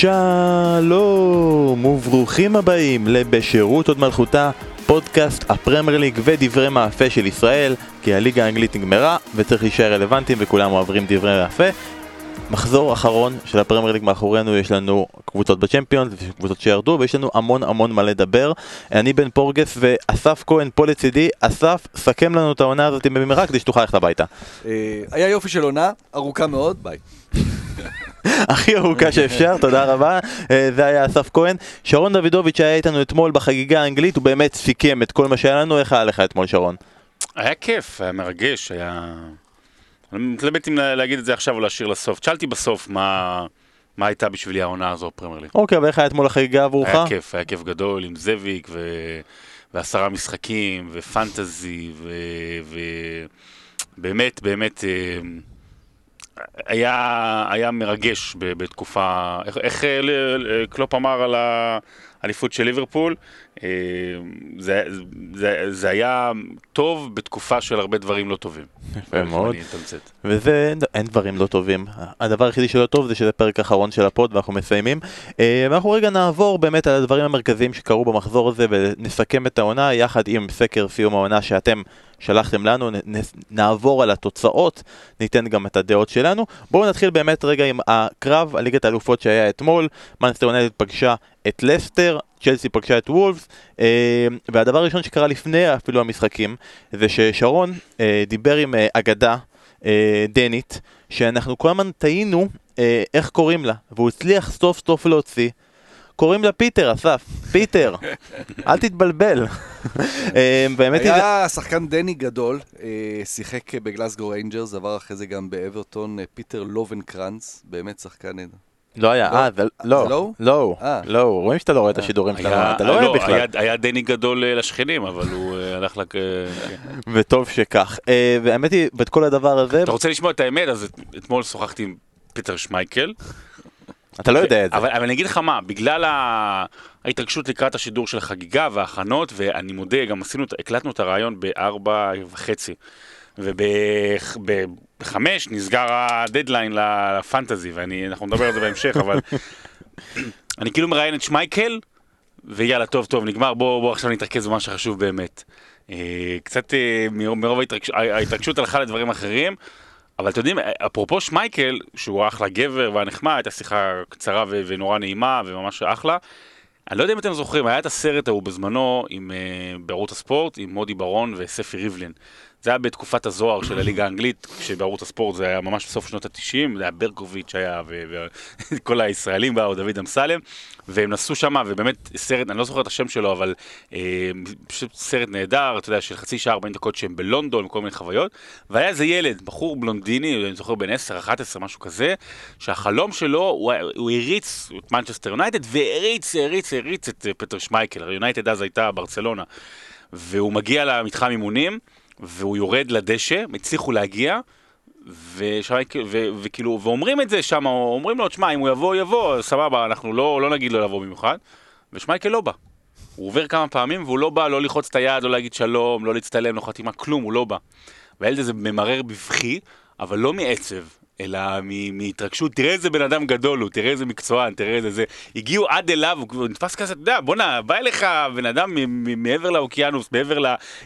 שלום וברוכים הבאים לבשירות עוד מלכותה, פודקאסט הפרמייר ליג ודברי מאפה של ישראל, כי הליגה האנגלית נגמרה וצריך להישאר רלוונטיים וכולם אוהבים דברי מאפה. מחזור אחרון של הפרמייר ליג מאחורינו, יש לנו קבוצות בצ'מפיונס, קבוצות שירדו, ויש לנו המון המון מה לדבר. אני בן פורגס ואסף כהן פה לצידי. אסף, סכם לנו את העונה הזאת במהרה כדי שתוכל ללכת הביתה. אה, היה יופי של עונה, ארוכה מאוד, ביי. הכי ארוכה שאפשר, תודה רבה. אה, זה היה אסף כהן. שרון דוידוביץ' היה איתנו אתמול בחגיגה האנגלית, הוא באמת סיכם את כל מה שהיה לנו. איך היה לך אתמול, שרון? היה כיף, היה מרגש, היה... אני מתלבט אם להגיד את זה עכשיו או להשאיר לסוף. שאלתי בסוף מה, מה הייתה בשבילי העונה הזו בפרמייר ליג. אוקיי, ואיך היה אתמול החגיגה עבורך? היה כיף, היה כיף גדול עם זאביק ו... ועשרה משחקים ופנטזי ובאמת, באמת אה, היה, היה מרגש בתקופה, איך, איך אה, ל- קלופ אמר על האליפות של ליברפול, אה, זה, זה, זה היה טוב בתקופה של הרבה דברים לא טובים. יפה מאוד. וזה, אין- אין דברים לא טובים. הדבר היחידי שלא טוב זה שזה פרק אחרון של ה pod ואנחנו מסיימים. אה, ואנחנו רגע נעבור באמת על הדברים המרכזיים שקרו במחזור הזה ונסכם את העונה יחד עם סקר סיום העונה שאתם שלחתם לנו, נ- נעבור על התוצאות, ניתן גם את הדעות שלנו. בואו נתחיל באמת רגע עם הקרב על ליגת האלופות שהיה אתמול. מנסטר יונייטד פגשה את לסטר, צ'לסי פגשה את וולפס, אה, והדבר הראשון שקרה לפני אפילו המשחקים זה ששרון אה, דיבר עם אה, אגדה אה, דנית, שאנחנו כל הזמן טעינו אה, איך קוראים לה, והוא הצליח סוף סוף להוציא. קוראים לה פיטר, אסף, פיטר, אל תתבלבל. אה, באמת היא... היה שחקן דני גדול, אה, שיחק בגלסגו ריינג'רס, עבר אחרי זה גם באברטון, אה, פיטר לובנקרנץ, באמת שחקן נהדר. לא היה, לא? אה, זה לא, לא? לא, אה. לא, רואים שאתה לא רואה את השידורים שלנו, אתה לא רואה בכלל, היה- דני גדול אה, לשכנים, אבל הוא אה, הלך לק... וטוב שכך. והאמת היא, ואת כל הדבר הזה, אתה רוצה לשמוע את האמת? אז את- אתמול שוחחתי עם פיטר שמייקל. אתה לא יודע את זה. אבל, אני אגיד לך מה, בגלל. ההתרגשות לקראת השידור של החגיגה וההכנות, ואני מודה, גם עשינו, הקלטנו את הרעיון בארבע וחצי. ובחמש נסגר הדדליין לפנטזי, ואנחנו נדבר על זה בהמשך, אבל אני כאילו מראיין את שמייקל, ויאללה, טוב, טוב, נגמר, בוא, בוא עכשיו נתרכז במה שחשוב באמת. אה, קצת אה, מרוב ההתרגש, ההתרגשות הלכה לדברים אחרים, אבל אתם יודעים, אפרופו שמייקל, שהוא אחלה גבר והנחמד, הייתה שיחה קצרה ונורא נעימה וממש אחלה. אני לא יודע אם אתם זוכרים, היה את הסרט ההוא בזמנו עם, uh, בערוץ הספורט עם מודי ברון וספי ריבלין. זה היה בתקופת הזוהר של הליגה האנגלית, כשבערוץ הספורט זה היה ממש בסוף שנות ה-90, זה היה ברקוביץ' היה, וכל הישראלים באו, דוד אמסלם, והם נסעו שם, ובאמת סרט, אני לא זוכר את השם שלו, אבל אה, סרט נהדר, אתה יודע, של חצי שעה, 40 דקות שהם בלונדון, כל מיני חוויות, והיה איזה ילד, בחור בלונדיני, אני זוכר בן 10, 11, משהו כזה, שהחלום שלו, הוא, הוא הריץ את מנצ'סטר יונייטד, והריץ, הריץ, הריץ את אה, פטר שמייקל, הרי יונייטד אז הייתה ברצלונה, והוא מגיע למתחם אימונים, והוא יורד לדשא, הצליחו להגיע, וכאילו, ואומרים את זה שם, אומרים לו, תשמע, אם הוא יבוא, יבוא, סבבה, אנחנו לא, לא נגיד לו לבוא במיוחד, ושמייקל לא בא. הוא עובר כמה פעמים והוא לא בא לא ללחוץ את היד, לא להגיד שלום, לא להצטלם, לא חתימה, כלום, הוא לא בא. והילד הזה ממרר בבכי, אבל לא מעצב, אלא מהתרגשות, תראה איזה בן אדם גדול הוא, תראה איזה מקצוען, תראה איזה זה. הגיעו עד אליו, הוא נתפס כזה, אתה יודע, בואנה, בא אליך בן אדם מעבר לאוקיינוס, מעבר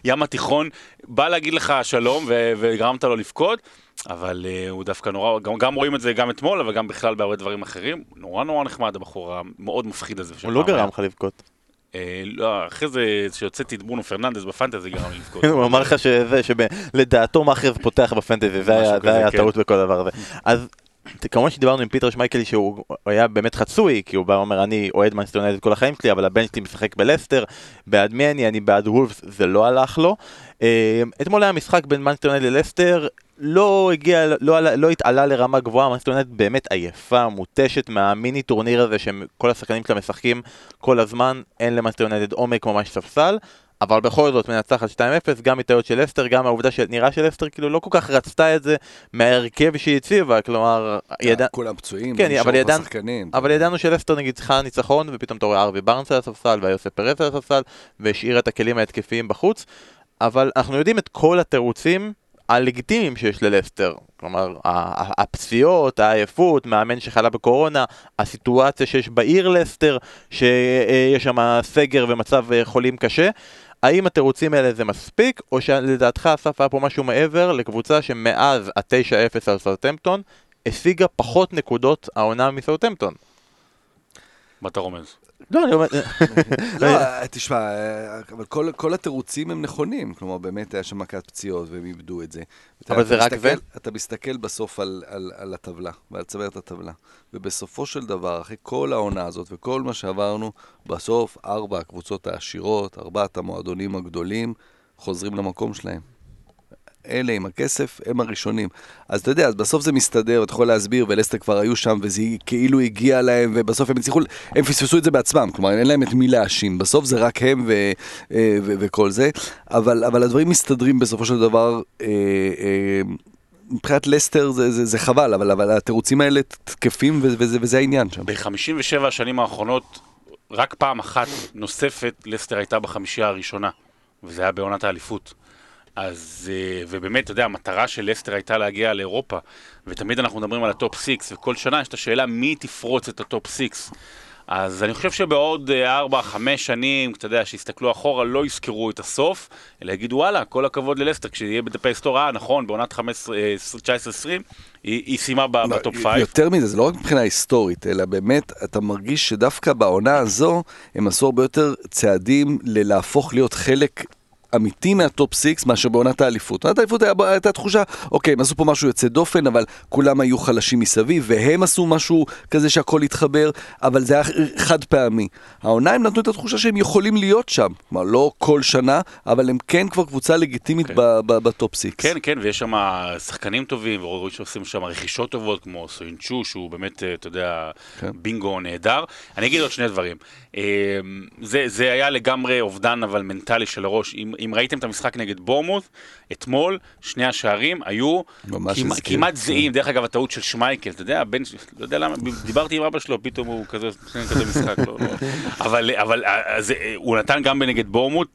לים התיכון, בא להגיד לך שלום וגרמת לו לבכות. אבל uh, הוא דווקא נורא, גם, גם רואים את זה גם אתמול, אבל גם בכלל בהרבה דברים אחרים. נורא נורא נחמד הבחור המאוד מפחיד הזה. הוא לא. גרם לך לבכות. אה, לא, אחרי זה, שהוצאתי את ברונו פרננדס בפנטזי גרם לי לבכות. הוא אמר לך שזה, שלדעתו מחרז פותח בפנטזי, זה היה- זה כן. הטעות בכל הדבר הזה. אז כמובן שדיברנו עם פיטר שמייקל שהוא היה באמת חצוי, כי הוא בא ואומר אני אוהד מנצ'סטר יונייטד כל החיים שלי, אבל הבן שלי משחק בלסטר, בעד מי אני? אני בעד וולפס, זה לא הלך לו. אה, אתמול היה משחק בין מנצ'סטר יונייטד ללסטר, לא הגיע, לא, לא התעלה לרמה גבוהה, מנצ'סטר יונייטד באמת עייפה, מותשת מהמיני טורניר הזה שכל השחקנים שלה משחקים כל הזמן, אין למנצ'סטר יונייטד עומק ממש ספסל. אבל בכל זאת מנצחת 2-0, גם מטעויות של לסטר, גם העובדה שנראה שלסטר כאילו לא כל כך רצתה את זה מההרכב שהיא הציבה, כלומר, ידע... כולם פצועים, כן, אבל השחקנים. אבל ידענו שלסטר נגיד צריכה ניצחון, ופתאום אתה רואה הארווי בארנס על הספסל, ואיוסה פרס על הספסל, והשאירה את הכלים ההתקפיים בחוץ, אבל אנחנו יודעים את כל התירוצים הלגיטימיים שיש ללסטר. כלומר, הפציעות, העייפות, מאמן שחלה בקורונה, הסיטואציה שיש בעיר לסטר, שיש שם סגר ומצב אה, חולים קשה. האם התירוצים האלה זה מספיק, או שלדעתך אסף היה פה משהו מעבר לקבוצה שמאז ה-9-0 על סרטמפטון השיגה פחות נקודות העונה מסרטמפטון? מה אתה רומז? לא, אני אומר... לא, תשמע, אבל כל, התירוצים הם נכונים. כלומר, באמת היה שם מכת פציעות והם איבדו את זה. אבל זה רק זה? אתה מסתכל בסוף על, הטבלה, ועל צמרת הטבלה. ובסופו של דבר, אחרי כל העונה הזאת וכל מה שעברנו, בסוף ארבע הקבוצות העשירות, ארבעת המועדונים הגדולים, חוזרים למקום שלהם. אלה עם הכסף, הם הראשונים. אז אתה יודע, אז בסוף זה מסתדר, אתה יכול להסביר, ולסטר כבר היו שם, וזה כאילו הגיע להם, ובסוף הם הצליחו, הם פספסו את זה בעצמם, כלומר, אין להם את מי להאשים. בסוף זה רק הם ו, אה, ו, וכל זה, אבל, אבל הדברים מסתדרים בסופו של דבר. אה, אה, מבחינת לסטר זה, זה, זה חבל, אבל, אבל התירוצים האלה תקפים וזה, וזה העניין שם. ב-57 השנים האחרונות, רק פעם אחת נוספת לסטר הייתה בחמישייה הראשונה, וזה היה בעונת האליפות. אז, אה, ובאמת, אתה יודע, המטרה של לסטר הייתה להגיע לאירופה, ותמיד אנחנו מדברים על ה top 6, וכל שנה יש את השאלה מי תפרוץ את ה top 6. אז אני חושב שבעוד 4-5 אה, שנים, אתה יודע, שיסתכלו אחורה, לא יזכרו את הסוף, אלא יגידו, וואלה, כל הכבוד ללסטר, כשיהיה בדפי היסטוריה, אה, נכון, בעונת 19-20, היא, היא סיימה לא, ב top 5. יותר מזה, זה לא רק מבחינה היסטורית, אלא באמת, אתה מרגיש שדווקא בעונה הזו, הם עשו הרבה יותר צעדים ללהפוך להיות חלק אמיתי מה top 6 מאשר בעונת האליפות. בעונת האליפות הייתה תחושה, אוקיי, הם עשו פה משהו יוצא דופן, אבל כולם היו חלשים מסביב, והם עשו משהו כזה שהכל התחבר, אבל זה היה חד פעמי. העונה הם נתנו את התחושה שהם יכולים להיות שם. כלומר, לא כל שנה, אבל הם כן כבר קבוצה לגיטימית כן. בטופ 6. כן, כן, ויש שם שחקנים טובים, ורואים שעושים שם רכישות טובות, כמו סוינצ'ו, שהוא באמת, אה, אתה יודע, כן. בינגו נהדר. אני אגיד עוד שני דברים. אה, זה, זה היה לגמרי אובדן, אבל מנטלי של הראש. אם, אם ראיתם את המשחק נגד בורמוס, אתמול שני השערים היו כמעט, כמעט זהים, דרך אגב הטעות של שמייקל, אתה יודע, הבן, לא יודע למה, דיברתי עם אבא שלו, פתאום הוא כזה, כזה משחק, לא, לא. אבל, אבל אז, הוא נתן גם בנגד בורמוס,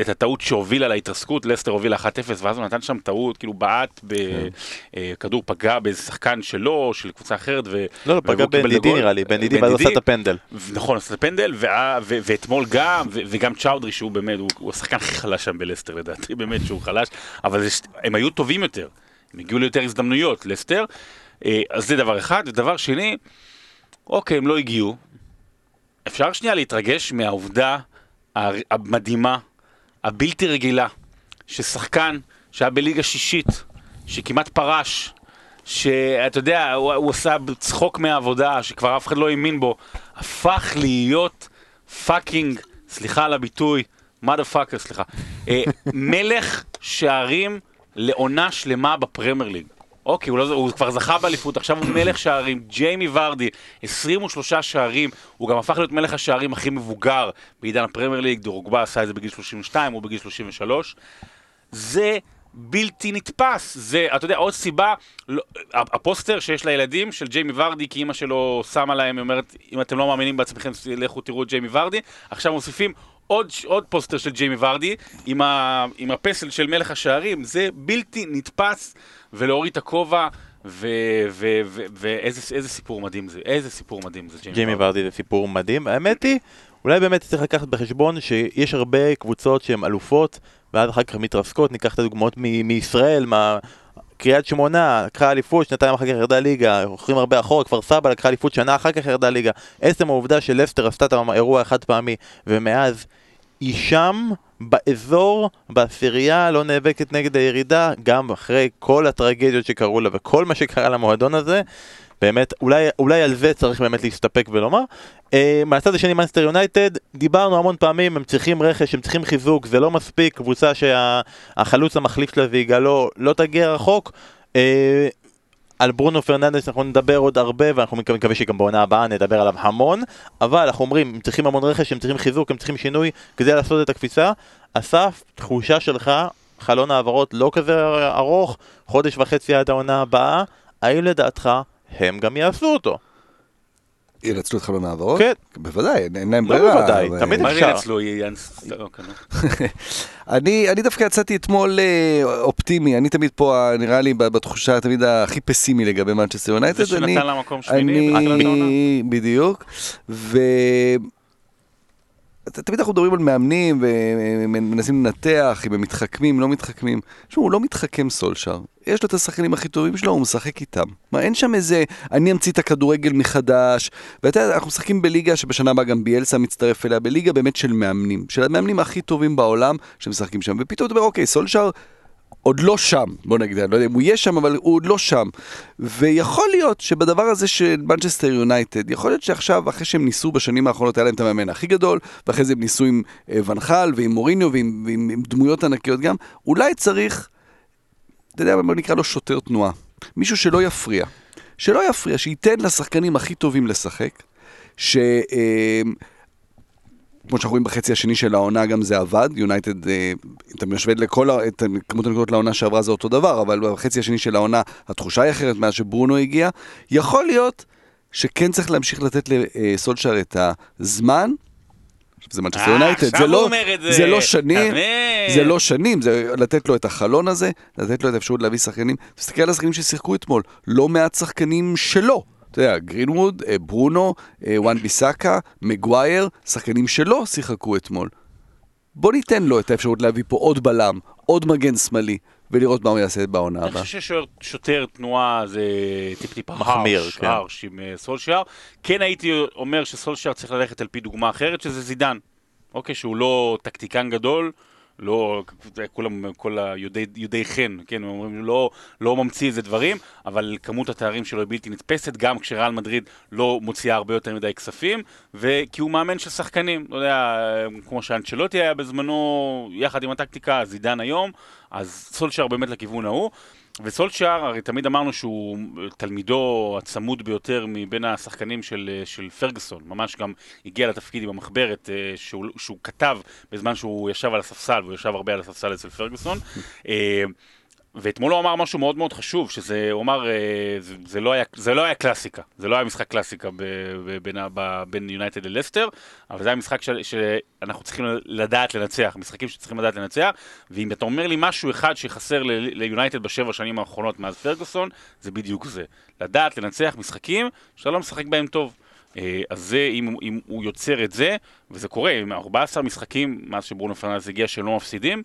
את הטעות שהובילה להתרסקות, לסטר הובילה 1-0, ואז הוא נתן שם טעות, כאילו בעט, בכדור כן. פגע באיזה שחקן שלו, של קבוצה אחרת, ו... לא, לא, פגע בן דידי נראה לי, בן דידי ואז עשה את הפנדל. נכון, עשה את הפנדל, ואתמול גם, וגם צ'אודרי, שהוא באמת, הוא השחקן הכי חלש שם בלסטר לדעתי, באמת שהוא חלש, אבל הם היו טובים יותר, הם הגיעו ליותר הזדמנויות, לסטר, אה, אז זה דבר אחד, ודבר שני, אוקיי, הם לא הגיעו, אפשר שנייה להתרגש מהעובדה המדהימה הבלתי רגילה, ששחקן שהיה בליגה שישית, שכמעט פרש, שאתה יודע, הוא, הוא עשה צחוק מהעבודה, שכבר אף אחד לא האמין בו, הפך להיות fucking, סליחה על הביטוי, mother fucker, סליחה, אה, מלך שערים לעונה שלמה בפרמייר ליג. אוקיי, הוא, לא, הוא כבר זכה באליפות, עכשיו הוא מלך שערים, ג'יימי ורדי, 23 שערים, הוא גם הפך להיות מלך השערים הכי מבוגר בעידן הפרמייר ליג, דרוגבה עשה את זה בגיל 32, הוא בגיל 33. זה בלתי נתפס, זה, אתה יודע, עוד סיבה, לא, הפוסטר שיש לילדים של ג'יימי ורדי, כי אימא שלו שמה להם, היא אומרת, אם אתם לא מאמינים בעצמכם, לכו תראו את ג'יימי ורדי, עכשיו מוסיפים עוד, עוד פוסטר של ג'יימי ורדי עם, ה, עם הפסל של מלך השערים, זה בלתי נתפס, ולהוריד את הכובע, ואיזה סיפור מדהים זה, איזה סיפור מדהים זה ג'יימי ורדי זה סיפור מדהים, האמת היא, אולי באמת צריך לקחת בחשבון שיש הרבה קבוצות שהן אלופות, ואז אחר כך מתרסקות, ניקח את הדוגמאות מ- מישראל, מה... קריית שמונה לקחה אליפות, שנתיים אחר כך ירדה ליגה, הולכים הרבה אחורה, כפר סבא לקחה אליפות שנה אחר כך ירדה ליגה. עצם העובדה שלסטר עשתה את האירוע החד פעמי, ומאז היא שם באזור, בעשירייה, לא נאבקת נגד הירידה, גם אחרי כל הטרגדיות שקרו לה וכל מה שקרה למועדון הזה. באמת, אולי, אולי על זה צריך באמת להסתפק ולומר. Uh, מהצד השני, מנסטר יונייטד, דיברנו המון פעמים, הם צריכים רכש, הם צריכים חיזוק, זה לא מספיק, קבוצה שהחלוץ שה, המחליף שלה זה יגאלו, לא תגיע רחוק. Uh, על ברונו פרננדס אנחנו נדבר עוד הרבה ואנחנו מקווה שגם בעונה הבאה נדבר עליו המון אבל אנחנו אומרים הם צריכים המון רכש, הם צריכים חיזוק, הם צריכים שינוי כדי לעשות את הקפיצה אסף, תחושה שלך, חלון העברות לא כזה ארוך, חודש וחצי עד העונה הבאה האם לדעתך הם גם יעשו אותו? ינצלו את חלון העברות? כן. בוודאי, אין- להם לא ברירה. בוודאי, אבל- תמיד מה אפשר. ינצלו? לא, כן, נו. אני, אני דווקא יצאתי אתמול אה, אופטימי, אני תמיד פה, ה- נראה לי, בתחושה תמיד הכי פסימי לגבי מנצ'סטר יונייטד. זה אני- שנתן לה מקום שמיני בדיוק, תמיד אנחנו מדברים על מאמנים ומנסים לנתח אם הם מתחכמים, לא מתחכמים. תשמעו, הוא לא מתחכם סולשר. יש לו את השחקנים הכי טובים שלו, הוא משחק איתם. מה, אין שם איזה, אני אמציא את הכדורגל מחדש. ואתה יודע, אנחנו משחקים בליגה שבשנה הבאה גם ביאלסה מצטרף אליה, בליגה באמת של מאמנים. של המאמנים הכי טובים בעולם שמשחקים שם. ופתאום אתה אומר, אוקיי, סולשר עוד לא שם, בוא נגיד, אני לא יודע אם הוא יהיה שם, אבל הוא עוד לא שם. ויכול להיות שבדבר הזה של מנצ'סטר יונייטד, יכול להיות שעכשיו, אחרי שהם ניסו בשנים האחרונות, היה להם את המאמן הכי גדול, ואחרי זה הם ניסו עם אה, ונחל ועם מוריניו ועם, ועם עם דמויות ענקיות גם, אולי צריך, אתה יודע, בוא נקרא לו שוטר תנועה. מישהו שלא יפריע. שלא יפריע, שייתן לשחקנים הכי טובים לשחק, ש... אה, כמו שאנחנו רואים בחצי השני של העונה, גם זה עבד. יונייטד, אה, אם אתה משווה לכל, את כמות הנקודות לעונה שעברה זה אותו דבר, אבל בחצי השני של העונה התחושה היא אחרת מאז שברונו הגיע. יכול להיות שכן צריך להמשיך לתת לסולשר את הזמן. זה מנצ'סטר אה, יונייטד, זה לא, זה. זה לא שנים. זה לא שנים, זה לתת לו את החלון הזה, לתת לו את האפשרות להביא שחקנים. תסתכל על השחקנים ששיחקו אתמול, לא מעט שחקנים שלו. אתה יודע, גרינווד, אה, ברונו, אה, וואן ביסאקה, מגווייר, שחקנים שלו שיחקו אתמול. בוא ניתן לו את האפשרות להביא פה עוד בלם, עוד מגן שמאלי, ולראות מה הוא יעשה בעונה אני הבאה. חושב ששוטר תנועה זה טיפ-טיפה מחמיר, הרש, כן. הרש עם אה, סולשיאר. כן הייתי אומר שסולשיאר צריך ללכת על פי דוגמה אחרת, שזה זידן. אוקיי, שהוא לא טקטיקן גדול, לא, כולם, כל יודעי חן, כן, הם אומרים, לא, לא ממציא איזה דברים, אבל כמות התארים שלו היא בלתי נתפסת, גם כשריאל מדריד לא מוציאה הרבה יותר מדי כספים, וכי הוא מאמן של שחקנים, לא יודע, כמו שאנצ'לוטי היה בזמנו, יחד עם הטקטיקה, זידן היום, אז סולשייר באמת לכיוון ההוא. וסולשייר, הרי תמיד אמרנו שהוא תלמידו הצמוד ביותר מבין השחקנים של, של פרגוסון, ממש גם הגיע לתפקיד עם המחברת אה, שהוא, שהוא כתב בזמן שהוא ישב על הספסל, והוא ישב הרבה על הספסל אצל פרגוסון. ואתמול הוא אמר משהו מאוד מאוד חשוב, שזה, הוא אמר, אה, זה, זה, לא היה, זה לא היה קלאסיקה, זה לא היה משחק קלאסיקה ב, בין, יונייטד ללסטר, אבל זה היה משחק של- שאנחנו צריכים לדעת לנצח, משחקים שצריכים לדעת לנצח, ואם אתה אומר לי משהו אחד שחסר ליונייטד בשבע שנים האחרונות מאז פרגוסון, זה בדיוק זה. לדעת לנצח משחקים שאתה לא משחק בהם טוב. אה, אז זה, אם, אם הוא יוצר את זה, וזה קורה, עם 14 משחקים מאז שברונו פרננדס הגיע שלא מפסידים,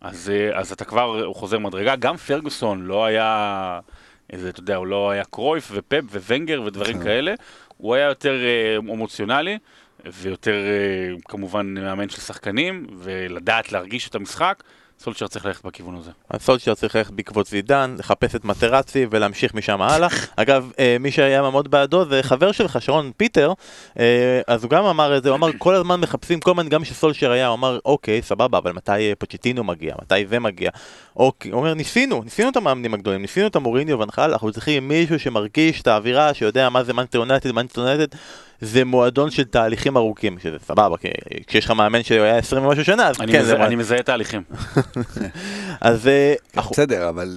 אז, אה, אז אתה כבר, הוא חוזר מדרגה. גם פרגוסון לא היה, איזה, אתה יודע, הוא לא היה קרויף ופפ וונגר ודברים כאלה, הוא היה יותר אה, אמוציונלי. ויותר אה, כמובן מאמן של שחקנים, ולדעת להרגיש את המשחק, סולשייר צריך ללכת בכיוון הזה. אז סולשייר צריך ללכת בעקבות זידן, לחפש את מטרצי ולהמשיך משם הלאה. אגב, אה, מי שהיה מאוד בעדו זה חבר שלך, שרון פיטר, אה, אז הוא גם אמר את זה, הוא אמר כל הזמן מחפשים, כל הזמן גם כשסולשייר היה, הוא אמר אוקיי, סבבה, אבל מתי אה, פוצ'טינו מגיע, מתי זה מגיע. אוקיי, הוא אומר ניסינו, ניסינו את המאמנים הגדולים, ניסינו את המוריניו ואן חאל, אנחנו צריכים מישהו שמרגיש את האווירה, שיודע מה זה מנצ'סטר יונייטד. זה מועדון של תהליכים ארוכים, שזה סבבה, כי כשיש לך מאמן שהיה 20 ומשהו שנה, אז אני, כן, זה אני מזהה תהליכים. אז אה, בסדר, אבל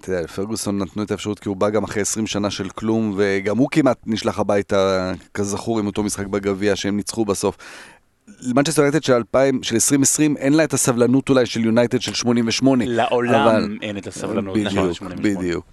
אתה יודע, לפרגוסון נתנו את האפשרות כי הוא בא גם אחרי 20 שנה של כלום, וגם הוא כמעט נשלח הביתה, כזכור, עם אותו משחק בגביע שהם ניצחו בסוף. למנצ'סטר יונייטד של 2000, של 2020, אין לה את הסבלנות אולי של יונייטד של 88. לעולם אבל- אין את הסבלנות. בדיוק, 88. בדיוק.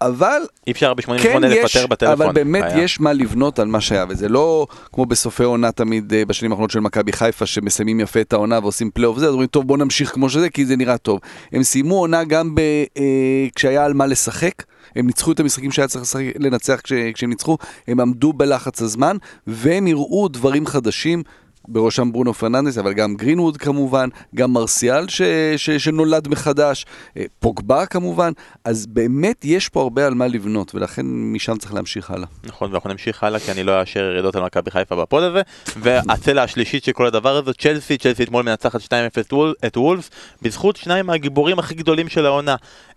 אבל אי אפשר ב-88 כן לפטר בטלפון. אבל באמת היה. יש מה לבנות על מה שהיה, וזה לא כמו בסופי עונה תמיד אה, בשנים האחרונות של מכבי חיפה, שמסיימים יפה את העונה ועושים פלייאוף וזה, אז אומרים, טוב, בוא נמשיך כמו שזה, כי זה נראה טוב. הם סיימו עונה גם ב, אה, כשהיה על מה לשחק. הם ניצחו את המשחקים שהיה צריך לשחק, לנצח כש, כשהם ניצחו, הם עמדו בלחץ הזמן, והם הראו דברים חדשים. בראשם ברונו פרננדס, אבל גם גרינווד כמובן, גם מרסיאל ש, ש, שנולד מחדש, אה, פוגבה כמובן, אז באמת יש פה הרבה על מה לבנות, ולכן משם צריך להמשיך הלאה. נכון, ואנחנו נמשיך הלאה, כי אני לא אאשר ירידות על מכבי חיפה בפוד הזה. והצלע השלישית של כל הדבר הזה, צ'לסי, צ'לסי אתמול מנצחת 2-0 את וול- את וולפס, בזכות שניים מהגיבורים הכי גדולים של העונה.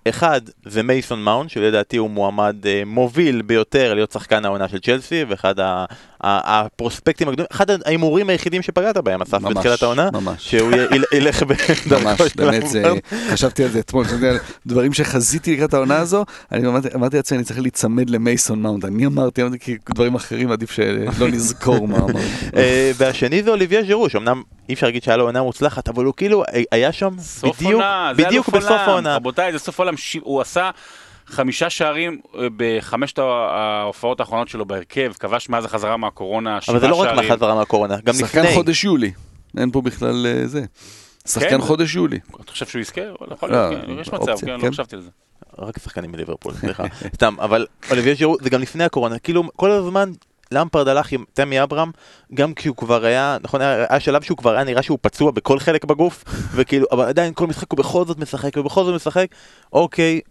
אחד זה מייסון מאונט, שלדעתי הוא מועמד אה, מוביל ביותר להיות שחקן העונה של צ'לסי, ואחד ה- ה- הפרוספקטים הגדולים, אחד ההימורים היחידים שפגעת בהם, אסף, בתחילת העונה, ממש. שהוא ילך בדרכו ממש, של באמת, זה. חשבתי על זה אתמול, דברים שחזיתי לקראת העונה הזו, אני אמרתי אמרתי לעצמי, אני צריך להיצמד למייסון מאונט, אני אמרתי, אמרתי, כי דברים אחרים עדיף שלא נזכור מה אמרנו. אה, והשני זה אוליביה ז'ירו, שאומנם אי אפשר להגיד שהיה לו עונה מוצלחת, אבל הוא כאילו היה שם בדיוק, בדיוק בסוף. העונה. רבותיי, זה סוף עולם. ש- הוא עשה חמישה שערים אה, בחמשת ההופעות האחרונות שלו בהרכב, כבש מאז החזרה מהקורונה שבעה אבל זה לא רק שערים. מהחזרה מהקורונה, גם שחקן לפני. חודש יולי, אין פה בכלל אה, זה. שחקן כן. חודש יולי. אתה חושב שהוא יזכה? יכול לא, להיות, כן, יש מצב, אופציה, כן, לא כן. חשבתי על זה. רק שחקנים מליברפול, סליחה. סתם, אבל אוליביה ז'ירו זה גם לפני הקורונה, כאילו כל הזמן למפרד הלך עם תמי אברהם, גם כשהוא כבר היה, נכון, היה שלב שהוא כבר היה נראה שהוא פצוע בכל חלק בגוף, וכאילו, אבל עדיין כל משחק הוא בכל זאת משחק, ובכל זאת משחק, אוקיי,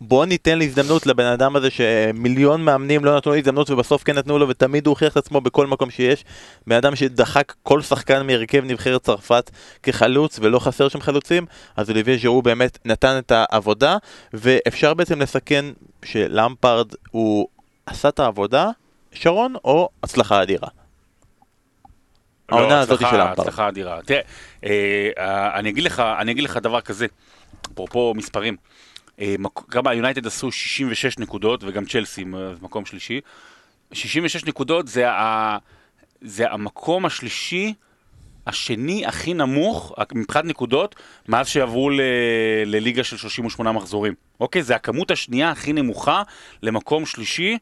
בוא ניתן להזדמנות לבן אדם הזה שמיליון מאמנים לא נתנו לו הזדמנות ובסוף כן נתנו לו ותמיד הוא הוכיח את עצמו בכל מקום שיש. בן אדם שדחק כל שחקן מהרכב נבחרת צרפת כחלוץ ולא חסר שם חלוצים, אז אוליביה ז'ירו באמת נתן את העבודה ואפשר בעצם לסכן שלמפרד הוא עשה את העבודה, שרון, או הצלחה אדירה. העונה לא, הזאת הצלחה- של למפרד. הצלחה אדירה. תראה, אה, אה, אני אגיד לך, אני אגיד לך דבר כזה, אפרופו מספרים. אה, מק- גם היונייטד עשו 66 נקודות, וגם צ'לסי אה, מקום שלישי. 66 נקודות זה, ה, זה המקום השלישי, השני הכי נמוך מבחינת נקודות, מאז שעברו ל, לליגה של 38 מחזורים. אוקיי? זה הכמות השנייה הכי נמוכה למקום שלישי, אה,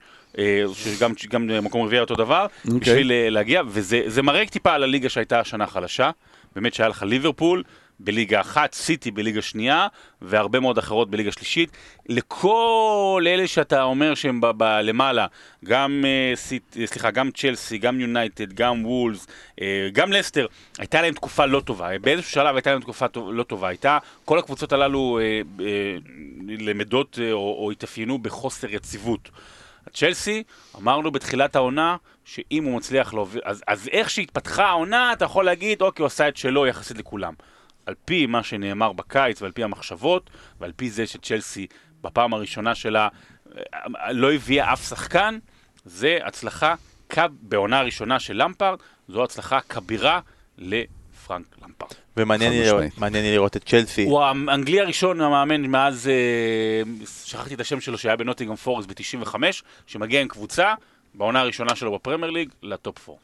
שגם גם מקום רביעי אותו דבר, אוקיי. בשביל אה, להגיע, וזה זה מראה טיפה על הליגה שהייתה השנה חלשה. באמת שהיה לך ליברפול בליגה אחת, סיטי בליגה שנייה, והרבה מאוד אחרות בליגה שלישית. לכל אלה שאתה אומר שהם ב- ב- למעלה, גם, אה, סיט, אה, סליחה, גם צ'לסי, גם יונייטד, גם וולס, אה, גם לסטר, הייתה להם תקופה לא טובה. באיזשהו שלב הייתה להם תקופה טוב- לא טובה. הייתה, כל הקבוצות הללו אה, אה, למדות אה, או, או התאפיינו בחוסר יציבות. צ'לסי, אמרנו בתחילת העונה, שאם הוא מצליח להוביל, אז, אז איך שהתפתחה העונה, אתה יכול להגיד, אוקיי, הוא עשה את שלו יחסית לכולם. על פי מה שנאמר בקיץ, ועל פי המחשבות, ועל פי זה שצ'לסי, בפעם הראשונה שלה, אה, לא הביאה אף שחקן, זה הצלחה, בעונה הראשונה של למפרד, זו הצלחה כבירה לפרנק למפרד. ומעניין לי לראות- את צ'לסי. הוא האנגלי הראשון, המאמן, מאז, אה, שכחתי את השם שלו, שהיה בנוטיגרם פורסט ב-95, שמגיע עם קבוצה, בעונה הראשונה שלו בפרמייר ליג, לטופ 4.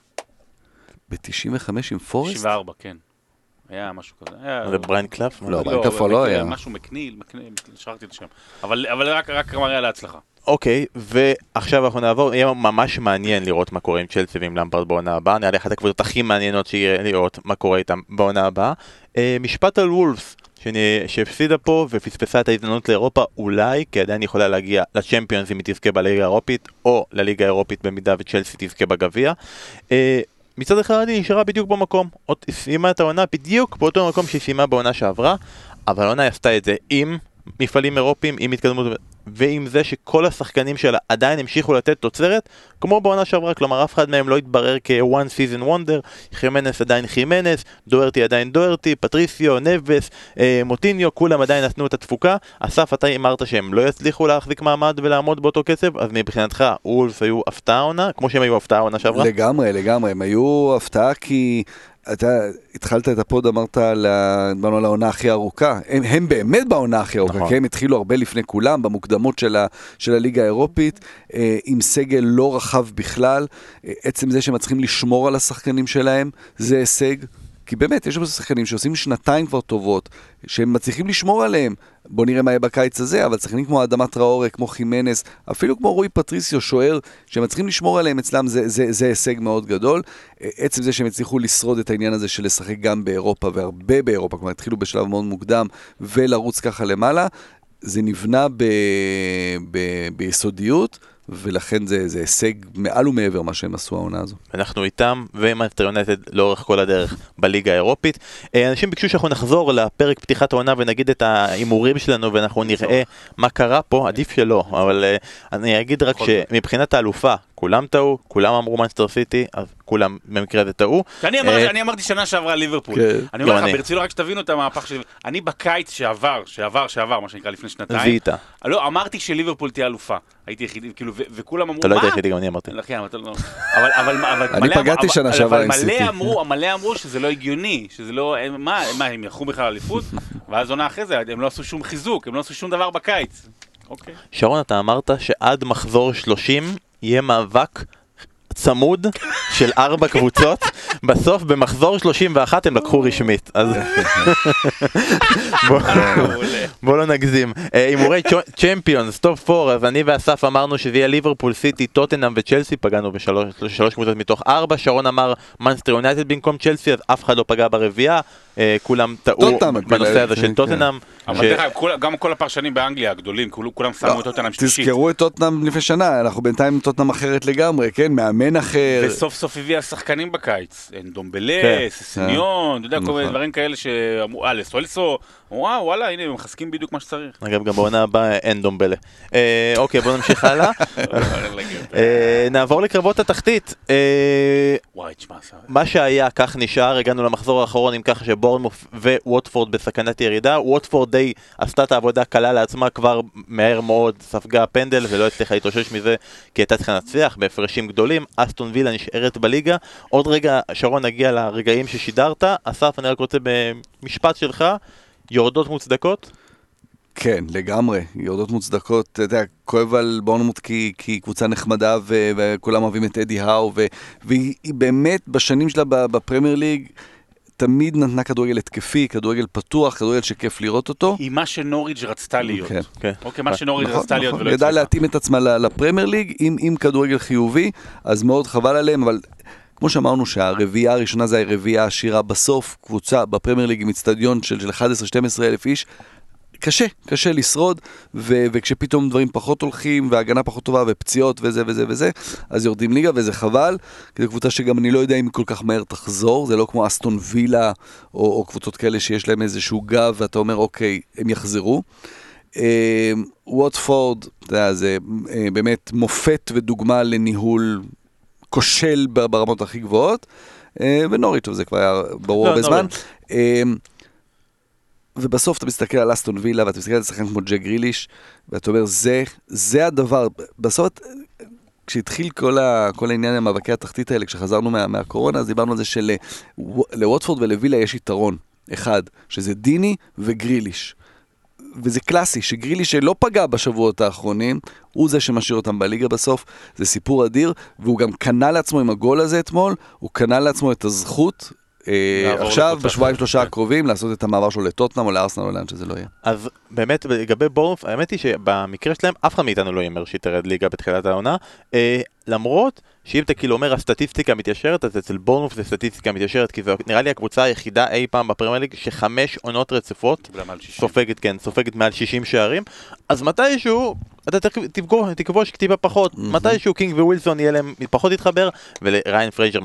ב-95 עם פורסט? 94, כן. היה משהו כזה. היה- זה בריין קלף? לא, בריין קלף לא מקניל, היה. משהו מקניל, מקניל, שכחתי את השם. אבל רק מראה על ההצלחה. אוקיי, ועכשיו אנחנו נעבור, יהיה ממש מעניין לראות מה קורה עם צ'לסי ועם למפרד בעונה הבאה, נראה לי אחת הקבוצות הכי מעניינות שיהיה לראות מה קורה איתם בעונה הבאה. אה, משפט על וולפס, שהפסידה פה ופספסה את ההזדמנות לאירופה, אולי, כי עדיין יכולה להגיע לצ'מפיונס אם היא תזכה בליגה האירופית, או לליגה האירופית במידה וצ'לסי תזכה בגביע. אה, מצד אחד היא נשארה בדיוק במקום, עוד סיימה את העונה בדיוק באותו מקום שהיא סיימה בעונה שעברה, אבל העונה עשתה את זה עם מפעלים אירופיים, עם התקדמות ועם זה שכל השחקנים שלה עדיין המשיכו לתת תוצרת כמו בעונה שעברה, כלומר אף אחד מהם לא התברר כ-one season wonder, חימנס עדיין חימנס, דוארטי עדיין דוארטי, פטריסיו, נבס, אה, מוטיניו, כולם עדיין נתנו את התפוקה. אסף, אתה אמרת שהם לא יצליחו להחזיק מעמד ולעמוד באותו קצב, אז מבחינתך וולס היו הפתעה עונה, כמו שהם היו הפתעה עונה שעברה? לגמרי, לגמרי, הם היו הפתעה כי אתה התחלת את הפוד, אמרת דיברנו על העונה הכי ארוכה, הם, הם באמת בעונה הכי ארוכה, נכון. כי הם התחילו הרבה לפני כולם, במוקדמות של, ה, של הליגה האירופית, אה, עם סגל לא רחב בכלל, אה, עצם זה שהם צריכים לשמור על השחקנים שלהם, זה הישג. כי באמת, יש לנו שחקנים שעושים שנתיים כבר טובות, שהם מצליחים לשמור עליהם. בוא נראה מה יהיה בקיץ הזה, אבל שחקנים כמו אדמה טראורי, כמו חימנס, אפילו כמו רועי פטריסיו, שוער, שהם מצליחים לשמור עליהם אצלם, זה, זה, זה הישג מאוד גדול. עצם זה שהם הצליחו לשרוד את העניין הזה של לשחק גם באירופה, והרבה באירופה, כלומר התחילו בשלב מאוד מוקדם, ולרוץ ככה למעלה, זה נבנה ב, ב, ביסודיות. ולכן זה, זה הישג מעל ומעבר מה שהם עשו העונה הזו. אנחנו איתם ועם יונייטד לאורך כל הדרך בליגה האירופית. אה, אנשים ביקשו שאנחנו נחזור לפרק פתיחת העונה ונגיד את ההימורים שלנו ואנחנו נראה מה קרה פה, עדיף שלא, אבל אה, אני אגיד רק. שמבחינת האלופה, כולם טעו, כולם אמרו מנסטר סיטי, אז כולם במקרה הזה טעו. אני, אה, אני אמרתי שנה שעברה ליברפול. כן. אני אומר גם לך. ברצינות רק שתבינו את המהפך שלי. אני בקיץ שעבר, שעבר, שעבר, מה שנקרא לפני שנתיים, זיהית. לא, אמרתי שליברפול תהיה אלופה. הייתי יחידי, כאילו, וכולם אמרו, אתה לא היית מה? היחידי, גם אני אמרתי. לא, אבל לא... אבל, אבל, אבל אני פגעתי אבל- שנה שעברה עם אבל סיטי. אמרו, מלא אמרו שזה לא הגיוני, שזה לא... מה, מה, הם ילכו בכלל אליפות? ואז עונה אחרי זה, הם לא עשו שום חיזוק, הם לא עשו שום דבר בקיץ. אוקיי. שרון, אתה אמרת שעד מחזור 30 יהיה מאבק צמוד של ארבע קבוצות, בסוף במחזור 31 הם לקחו רשמית, אז בוא- לא נגזים. אה, הימורי צ'מפיונס, top 4, אז אני ואסף אמרנו שזה יהיה ליברפול, סיטי, טוטנאם וצ'לסי, פגענו בשלוש שלוש קבוצות מתוך ארבע, שרון אמר מנצ'סטר יונייטד במקום צ'לסי, אז אף אחד לא פגע ברביעייה, כולם טעו בנושא הזה של כן. טוטנאם. אבל דרך אגב, גם כל הפרשנים באנגליה הגדולים, כולם שמו את אותם שלישית. תזכרו את טוטנאם לפני שנה, אנחנו בינתיים טוטנאם אחרת לגמרי, כן? מאמן אחר. וסוף סוף הביאה שחקנים בקיץ, דומבלה, כן. ססניון, אתה יודע, כל מיני נכון. דברים כאלה שאמרו, אה, לסולסו, וואו, וואלה, הנה, הם מחזקים בדיוק מה שצריך. אגב, גם בעונה הבאה אין דומבלה. אה, אוקיי, בוא נמשיך הלאה. אה, נעבור לקרבות התחתית. אה, וואי, תשמע, זה- מה שהיה, כך נשאר, הגענו למחזור האחרון עם ככה שבורנמוף וווטפורד בסכנת ירידה. ווטפורד די עשתה את העבודה קלה לעצמה כבר מהר מאוד, ספגה פנדל ולא הצליחה להתאושש מזה כי הייתה צריכה לנצח בהפרשים גדולים. אסטון וילה נשארת בליגה. עוד רגע, שרון, נגיע לרגעים ששידרת. אסף, אני רק רוצה במשפט שלך, יורדות מוצדקות? כן, לגמרי, יורדות מוצדקות, אתה יודע, כואב על בורנמוט כי, כי קבוצה נחמדה ו- וכולם אוהבים את אדי האו, והיא היא באמת בשנים שלה בפרמייר ליג תמיד נתנה כדורגל התקפי, כדורגל פתוח, כדורגל שכיף לראות אותו. היא מה שנוריץ' רצתה להיות. כן. כן. אוקיי, מה שנוריץ' נכון, רצתה להיות נכון, ולא ידעה הצליחה. להתאים את עצמה ל- לפרמייר ליג עם, עם כדורגל חיובי, אז מאוד חבל עליהם, אבל כמו שאמרנו שהרביעייה הראשונה זה הרביעייה העשירה בסוף, קבוצה בפרמייר ליג עם אצטדיון של, של 11-12 אלף איש, קשה, קשה לשרוד, ו- וכשפתאום דברים פחות הולכים, והגנה פחות טובה, ופציעות וזה וזה וזה, אז יורדים ליגה, וזה חבל, כי זו קבוצה שגם אני לא יודע אם היא כל כך מהר תחזור, זה לא כמו אסטון וילה, או, או קבוצות כאלה שיש להם איזשהו גב, ואתה אומר, אוקיי, הם יחזרו. אה, ווטפורד, אתה יודע, זה אה, באמת מופת ודוגמה לניהול כושל ברמות הכי גבוהות, אה, ונוריץ', טוב, זה כבר היה ברור לא, הרבה זמן. ובסוף אתה מסתכל על אסטון וילה ואתה מסתכל על שחקן כמו ג'ק גריליש ואתה אומר זה, זה הדבר, בסוף כשהתחיל כל, ה, כל העניין עם מאבקי התחתית האלה כשחזרנו מה, מהקורונה אז דיברנו על זה שלווטפורד ולווילה יש יתרון אחד שזה דיני וגריליש. וזה קלאסי, שגריליש שלא פגע בשבועות האחרונים, הוא זה שמשאיר אותם בליגה בסוף, זה סיפור אדיר, והוא גם קנה לעצמו עם הגול הזה אתמול, הוא קנה לעצמו את הזכות, עכשיו, לקבוצה בשבועיים שלושה כן. הקרובים, לעשות את המעבר שלו לטוטנאם או לארסנל או לאן שזה לא יהיה. אז באמת לגבי בורנמוף, האמת היא שבמקרה שלהם אף אחד מאיתנו לא הימר שהיא תרד ליגה בתחילת העונה, אה, למרות שאם אתה כאילו אומר הסטטיסטיקה מתיישרת, אז אצל בורנמוף זה סטטיסטיקה מתיישרת, כי זו נראה לי הקבוצה היחידה אי פעם בפרמייר ליג שחמש עונות רצופות קיבלה מעל 60. סופגת, כן, סופגת מעל 60 שערים, אז מתישהו, אתה תכבוש טיפה פחות, מתישהו קינג ווילסון יהיה להם פחות להתחבר, ולריאן פרייזר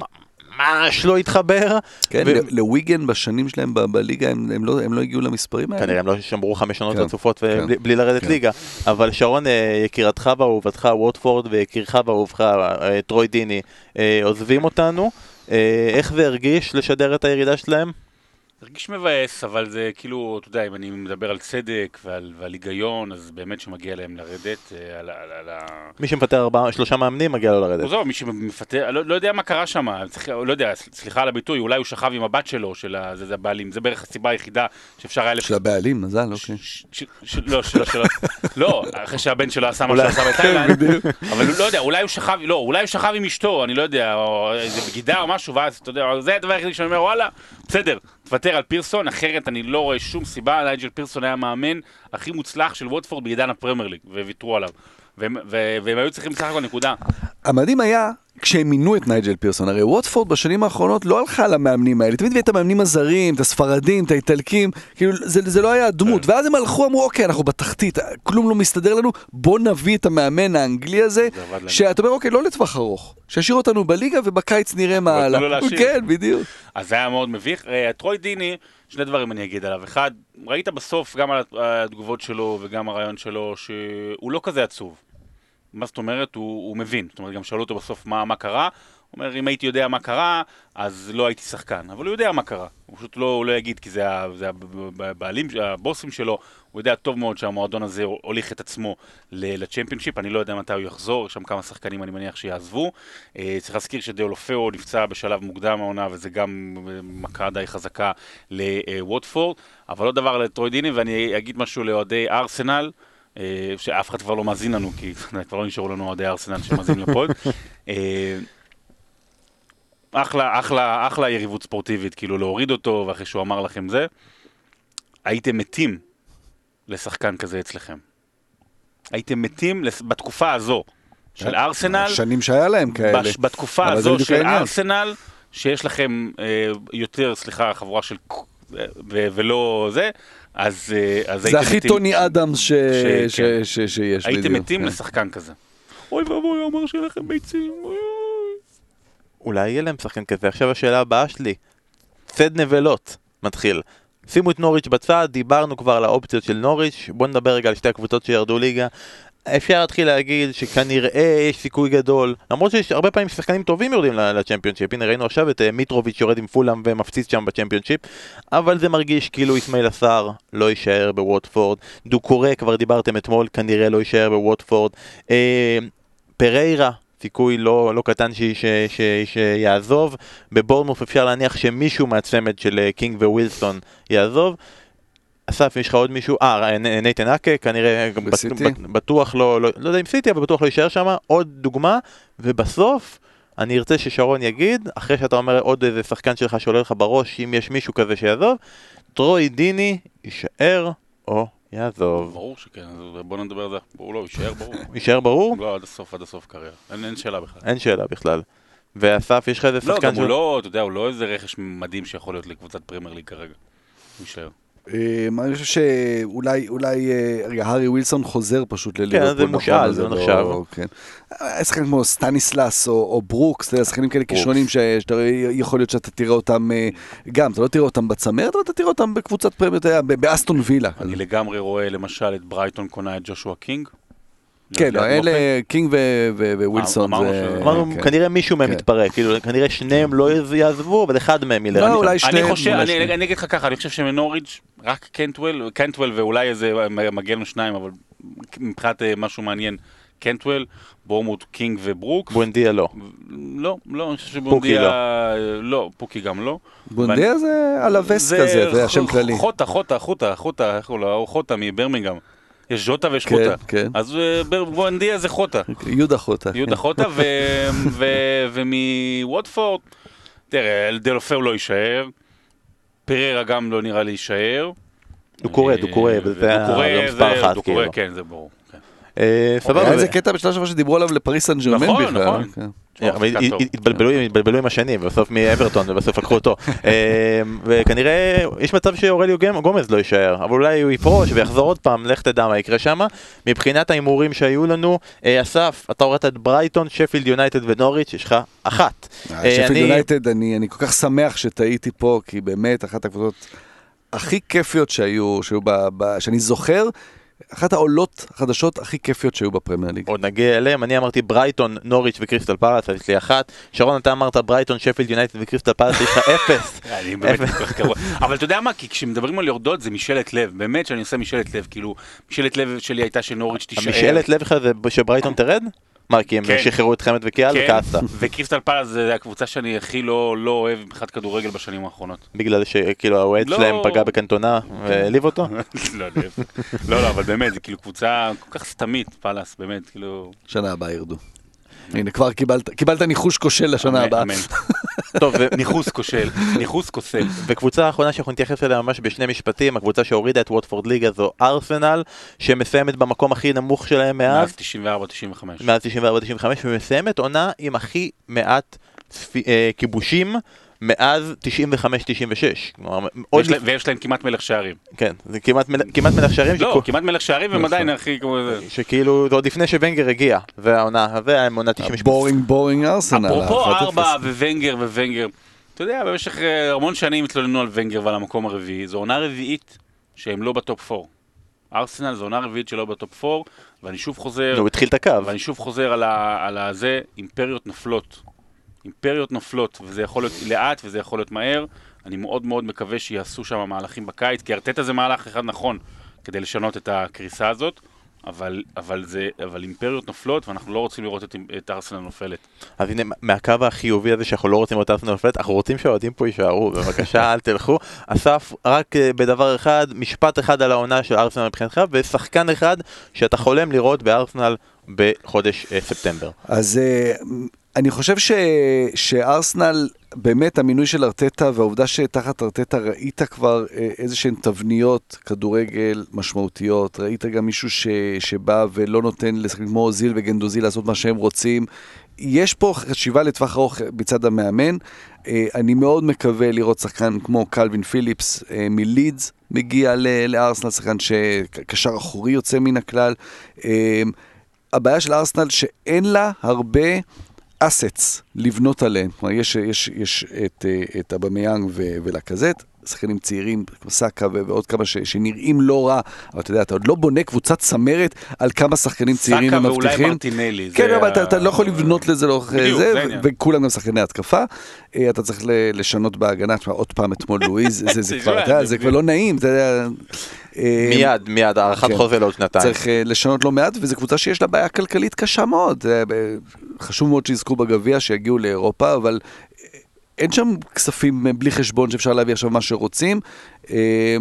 ממש לא התחבר, כן, ו- לוויגן בשנים שלהם ב- בליגה, הם הם לא הם לא הגיעו למספרים האלה. כנראה הם לא שמרו חמש שנות כן, רצופות כן, ובלי- בלי לרדת כן. ליגה, אבל שרון, אה, יקירתך ואהובתך ווטפורד ויקירך ואהובך אה, טרוי דיני אה, עוזבים אותנו, איך זה הרגיש לשדר את הירידה שלהם? הרגיש מבאס, אבל זה כאילו, אתה יודע, אם אני מדבר על צדק ועל, ועל היגיון, אז באמת שמגיע להם לרדת אה, על, ה- על. מי שמפטר ארבעה, שלושה מאמנים מגיע לו לרדת. עזוב, מי שמפטר, לא, לא יודע מה קרה שם, לא יודע, סליחה על הביטוי, אולי הוא שכב עם הבת שלו, של ה- זה, זה הבעלים, זה בערך הסיבה היחידה שאפשר היה... לפ- של הבעלים, מזל, אוקיי. ש- ש- ש- לא, שלא, שלא, לא, אחרי שהבן שלו עשה מה שעשה בתאילנד, אבל הוא לא יודע, אולי הוא שכב, לא, אולי הוא שכב עם אשתו, אני לא יודע, או איזה בגידה או משהו, ואז אתה יודע, זה הדבר היחידי שאני אומר, וואלה, בסדר, תוותר על פירסון, אחרת אני לא רואה שום סיבה, נייג'ל פירסון היה המאמן הכי מוצלח של ווטפורד בעידן הפרמייר ליג, וויתרו עליו. והם, והם היו צריכים בסך הכל נקודה. המדהים היה כשהם מינו את נייג'ל פירסון, הרי ווטפורד בשנים האחרונות לא הלכה למאמנים האלה, תמיד הביאה את המאמנים הזרים, את הספרדים, את האיטלקים, כאילו זה, זה לא היה הדמות, ואז הם הלכו, אמרו אוקיי, אנחנו בתחתית, כלום לא מסתדר לנו, בוא נביא את המאמן האנגלי הזה. שאתה אומר אוקיי, לא לטווח ארוך, שישאיר אותנו בליגה ובקיץ נראה מה הלאה. להשאיר. כן, בדיוק. אז זה היה מאוד מביך. אה, טרוי דיני, שני דברים אני אגיד עליו. אחד, ראית בסוף גם על התגובות שלו וגם הרעיון שלו, שהוא לא כזה עצוב. מה זאת אומרת? הוא, הוא מבין. זאת אומרת, גם שאלו אותו בסוף מה, מה קרה. הוא אומר, אם הייתי יודע מה קרה, אז לא הייתי שחקן. אבל הוא יודע מה קרה. הוא פשוט לא, הוא לא יגיד, כי זה, זה הבעלים, הבוסים שלו, הוא יודע טוב מאוד שהמועדון הזה הוליך את עצמו לצ'מפיונשיפ. אני לא יודע מתי הוא יחזור, יש שם כמה שחקנים, אני מניח, שיעזבו. אה, צריך להזכיר שדיאולופאו נפצע בשלב מוקדם העונה, וזה גם אה, מכה די חזקה לווטפורד. אבל עוד דבר לטרוידיני, ואני אגיד משהו לאוהדי ארסנל. אה, שאף אחד כבר לא מאזין לנו, כי כבר לא נשארו לנו אוהדי ארסנל שמאזין לפוד. אה, אחלה, אחלה, אחלה יריבות ספורטיבית, כאילו להוריד אותו, ואחרי שהוא אמר לכם זה, הייתם מתים לשחקן כזה אצלכם. הייתם מתים בתקופה הזו של ארסנל, שנים שהיה להם כאלה. בש, בתקופה הזו של. ארסנל, שיש לכם אה, יותר, סליחה, חבורה של... ו- ולא זה, אז, אה, אז זה הייתם הכי מתים... טוני אדמס ש- כן. ש- ש- שיש, הייתם בדיוק. מתים כן. לשחקן כזה. אוי ואבוי, הוא אמר שיהיה לכם ביצים. אוי, אוי. אולי יהיה להם שחקן כזה. עכשיו השאלה הבאה שלי, צד נבלות, מתחיל. שימו את נוריץ' בצד, דיברנו כבר על האופציות של נוריץ', בואו נדבר רגע על שתי הקבוצות שירדו ליגה. אפשר להתחיל להגיד שכנראה יש סיכוי גדול, למרות שיש הרבה פעמים שחקנים טובים יורדים לצ'מפיונשיפ, הנה ראינו עכשיו את אה, מיטרוביץ' יורד עם פולאם ומפציץ שם בצ'מפיונשיפ, אבל זה מרגיש כאילו איסמעילה סאר לא יישאר בווטפורד, דוקורי כבר דיברתם אתמול, כנראה לא יישאר בווטפורד, אה, פריירה, סיכוי לא, לא קטן ש, ש, ש, שיעזוב, בבורנמוף אפשר להניח שמישהו מהצמד של אה, קינג ווילסון יעזוב. אסף, יש לך עוד מישהו? אה, נ- נייתן אקה, כנראה גם בסיטי? בט- בטוח לא, לא, לא יודע אם סיטי, אבל בטוח לא יישאר שם. עוד דוגמה, ובסוף, אני ארצה ששרון יגיד, אחרי שאתה אומר עוד איזה שחקן שלך שעולה לך בראש, אם יש מישהו כזה שיעזוב, טרוי דיני יישאר או יעזוב. ברור שכן, אז בוא נדבר על זה. הוא לא, יישאר ברור. יישאר ברור? לא, עד הסוף, עד הסוף קריירה. אין, אין שאלה בכלל. אין שאלה בכלל. ואסף, יש לך איזה לא, שחקן גם הוא לא, אתה יודע, הוא לא איזה רכש מדהים שיכול להיות לקבוצת פרמייר ליג כרגע. הוא יישאר. אה, אני חושב שאולי, אולי, אה, רגע, הארי ווילסון חוזר פשוט לליברפול. כן, זה נכון? מושאל, זה לא לא- נחשב. כן. אה, שחקנים כמו סטניסלאס או, או ברוקס, אתה יודע, שחקנים כאלה. כישרונים ש- שאתה יכול להיות שאתה תראה אותם, אה, גם, אתה לא תראה אותם בצמרת, אבל אתה תראה אותם בקבוצת ב- באסטון וילה. אני לגמרי רואה למשל את ברייטון קונה את ג'ושוע קינג. כן, אלה, מופן. קינג ו- ו- ווילסון אמרנו זה... כן. כנראה מישהו מהם כן. מתפרק, כאילו, כנראה שניהם לא יעזבו, אבל אחד מהם ילך. לא. אולי אני שניהם, חושב, אני, שניהם. אני אגיד לך ככה, אני חושב שמנוריץ' רק קנטוול, קנטוול ואולי איזה מגן או שניים, אבל מבחינת אה, משהו מעניין, קנטוול, בורמוט, קינג וברוק. בואנדיה לא. לא, לא, אני חושב שבונדיה, לא. לא, פוקי גם לא. בונדיה זה על הווסט כזה, זה השם כללי. חוטה, חוטה, חוטה, חוטה, איך הוא לא, חוטה מברמינגהם. יש ז'וטה ויש כן, חוטה. כן. אז אה, בונדיה זה חוטה. יהודה חוטה. יהודה חוטה, ו- ו- ומווטפורד, תראה, דלופאו לא יישאר, פררה גם לא נראה לי יישאר. אה, וזה ודוקורי המספר זה- אחד, דוקורי, כאילו. כן, זה ברור. אה, סבבה. איזה קטע בשלב שעבר שדיברו עליו לפריס סן ג'רמן נכון, בכלל. נכון. טוב. התבלבלו עם השני, ובסוף מאברטון, ובסוף לקחו אותו. אה, וכנראה יש מצב שאורליו גומז לא יישאר, אבל אולי הוא יפרוש ויחזור עוד פעם, לך תדע מה יקרה שם. מבחינת ההימורים שהיו לנו, אסף, אתה הורדת את ברייטון, שפילד יונייטד ונוריץ', יש לך אחת. שפילד אני- יונייטד, אני כל כך שמח שטעיתי פה, כי באמת אחת הקבוצות הכי כיפיות שהיו, שאני זוכר, אחת העולות החדשות הכי כיפיות שהיו בפרמייר ליג. עוד נגיע אליהם, אני אמרתי ברייטון, נוריץ' וקריסטל פאלאס, יש לי אחת. שרון, אתה אמרת ברייטון, שפילד יונייטד וקריסטל פאלאס, יש לך אפס. אני באמת כל כך קרוב. אבל אתה יודע מה, כי כשמדברים על יורדות זה משאלת לב, באמת שאני עושה משאלת לב, כאילו, משאלת לב שלי הייתה שנוריץ' תישאר. המשאלת לב שלך זה שברייטון תרד? מה, כי הם כן. שחררו את חמד וכיאל כן, וכעסת. וקריסטל פאלאס זה הקבוצה שאני הכי לא לא אוהב מבחינת כדורגל בשנים האחרונות. בגלל שכאילו האוהד לא. שלהם פגע בקנטונה והעליב אותו? לא. לא, לא, אבל באמת, זה כאילו קבוצה כל כך סתמית, פאלאס, באמת, כאילו... שנה הבאה ירדו. הנה, כבר קיבלת, קיבלת ניחוש כושל לשנה הבאה. טוב, ניחוס כושל, ניחוס כוסל. וקבוצה האחרונה שאנחנו נתייחס אליה ממש בשני משפטים, הקבוצה שהורידה את ווטפורד ליגה זו ארסנל, שמסיימת במקום הכי נמוך שלהם מאז, מאז 94-95. מאז 94-95, ומסיימת עונה עם הכי מעט אה, כיבושים. מאז 95-96, כלומר, עוד ויש להם- ויש להם כמעט מלך שערים. כן, זה כמעט מל- כמעט מלך שערים, לא, שכו- כמעט מלך שערים והם עדיין הכי כמו זה. שכאילו זה עוד לפני שוונגר הגיע, והעונה, והעונה 98. בורינג boring ארסנל. אפרופו ה- 1-0. ארבע וונגר וונגר, אתה יודע, במשך אה, המון שנים התלוננו על ונגר ועל המקום הרביעי, זו עונה רביעית שהם לא ב top 4. ארסנל זו עונה רביעית שלו ב top 4, ואני שוב חוזר, הוא התחיל את הקו. ואני שוב חוזר על, ה, על הזה, אימפריות נופלות. אימפריות נופלות, וזה יכול להיות לאט וזה יכול להיות מהר. אני מאוד מאוד מקווה שיעשו שם מהלכים בקיץ, כי ארטטה זה מהלך אחד נכון כדי לשנות את הקריסה הזאת, אבל, אבל, זה, אבל אימפריות נופלות, ואנחנו לא רוצים לראות את, את ארסנל נופלת. אז הנה, מהקו החיובי הזה שאנחנו לא רוצים לראות ארסנל נופלת, אנחנו רוצים שהאוהדים פה יישארו, בבקשה אל תלכו. אסף, רק אה, בדבר אחד, משפט אחד על העונה של ארסנל מבחינתך, ושחקן אחד שאתה חולם לראות בארסנל בחודש אה, ספטמבר. אז אה, אני חושב ש, שארסנל, באמת המינוי של ארטטה והעובדה שתחת ארטטה ראית כבר אה, איזה שהן תבניות כדורגל משמעותיות, ראית גם מישהו ש, שבא ולא נותן כמו אוזיל וגנדוזיל לעשות מה שהם רוצים. יש פה חשיבה לטווח ארוך מצד המאמן. אה, אני מאוד מקווה לראות שחקן כמו קלווין פיליפס אה, מלידס מגיע לארסנל, שחקן שקשר אחורי יוצא מן הכלל. הבעיה של ארסנל שאין לה הרבה assets לבנות עליהם. כלומר, יש, יש, יש את, אה, את אבמיאנג ולקזט, שחקנים צעירים, כמו סאקה ועוד כמה ש, שנראים לא רע, אבל אתה יודע, אתה עוד לא בונה קבוצת צמרת על כמה שחקנים צעירים הם מבטיחים. סאקה ואולי מרטינלי. כן, אבל אתה, אתה לא יכול לבנות לזה לאורך זה, וכולם גם שחקני התקפה. אה, אתה צריך לשנות בהגנה, עוד פעם אתמול לואיז, זה, זה, כבר, אתה, זה כבר לא נעים, אתה יודע. אה, מיד, מיד, הארכת כן. חוזה לעוד שנתיים. צריך לשנות לא מעט, וזו קבוצה שיש לה בעיה כלכלית קשה מאוד. חשוב מאוד שיזכו בגביע, שיגיעו לאירופה, אבל אה, אין שם כספים בלי חשבון שאפשר להביא עכשיו מה שרוצים. אה,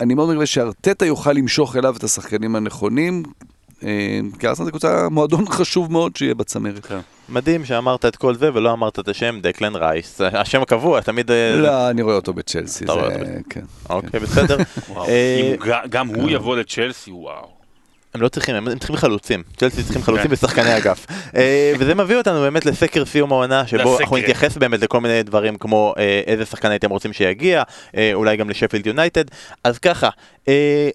אני מאוד מקווה שארטטה יוכל למשוך אליו את השחקנים הנכונים, אה, כי ארסנל זה קבוצה, מועדון חשוב מאוד שיהיה בצמרת. כן. מדהים שאמרת את כל זה ולא אמרת את השם דקלן רייס, השם הקבוע, תמיד... לא, אני רואה אותו בצ'לסי, זה... כן. אוקיי, בסדר. גם הוא יבוא לצ'לסי, וואו. הם לא צריכים, הם צריכים חלוצים, צ'לסי צריכים חלוצים בשחקני אגף. אה, וזה מביא אותנו באמת לסקר סיום העונה, שבו אנחנו נתייחס באמת לכל מיני דברים כמו אה, איזה שחקן הייתם רוצים שיגיע, אה, אולי גם לשפילד יונייטד. אז ככה,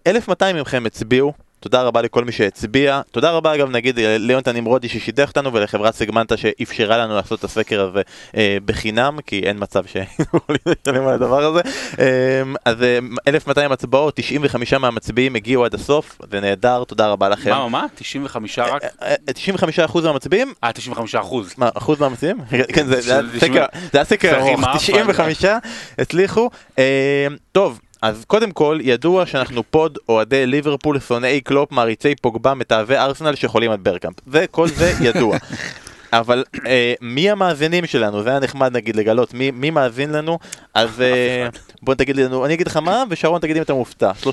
1200 מכם הצביעו. תודה רבה לכל מי שהצביע. תודה רבה אגב נגיד ליונתן נמרודי ששידך אותנו ולחברת סגמנטה שאפשרה לנו לעשות את הסקר הזה אה, בחינם, כי אין מצב שיכולים לשלם על הדבר הזה. אה, אז אה, 1200 הצבעות, 95 מהמצביעים הגיעו עד הסוף, זה נהדר, תודה רבה לכם. מה, מה? 95 רק? 95 אה, אה, אחוז מהמצביעים. אה, 95 אחוז. מה, אחוז מהמצביעים? כן, זה היה סקר ארוך, 95 הצליחו. אה, טוב. אז קודם כל, ידוע שאנחנו pod אוהדי ליברפול, שונאי קלופ, מעריצי פוגבה, מתאהבי ארסנל שחולים על ברקאמפ. וכל זה ידוע. אבל אה, מי המאזינים שלנו? זה היה נחמד נגיד לגלות מי, מי מאזין לנו, אז אה, בוא תגיד לנו, אני אגיד לך מה, ושרון תגיד אם אתה מופתע. 34%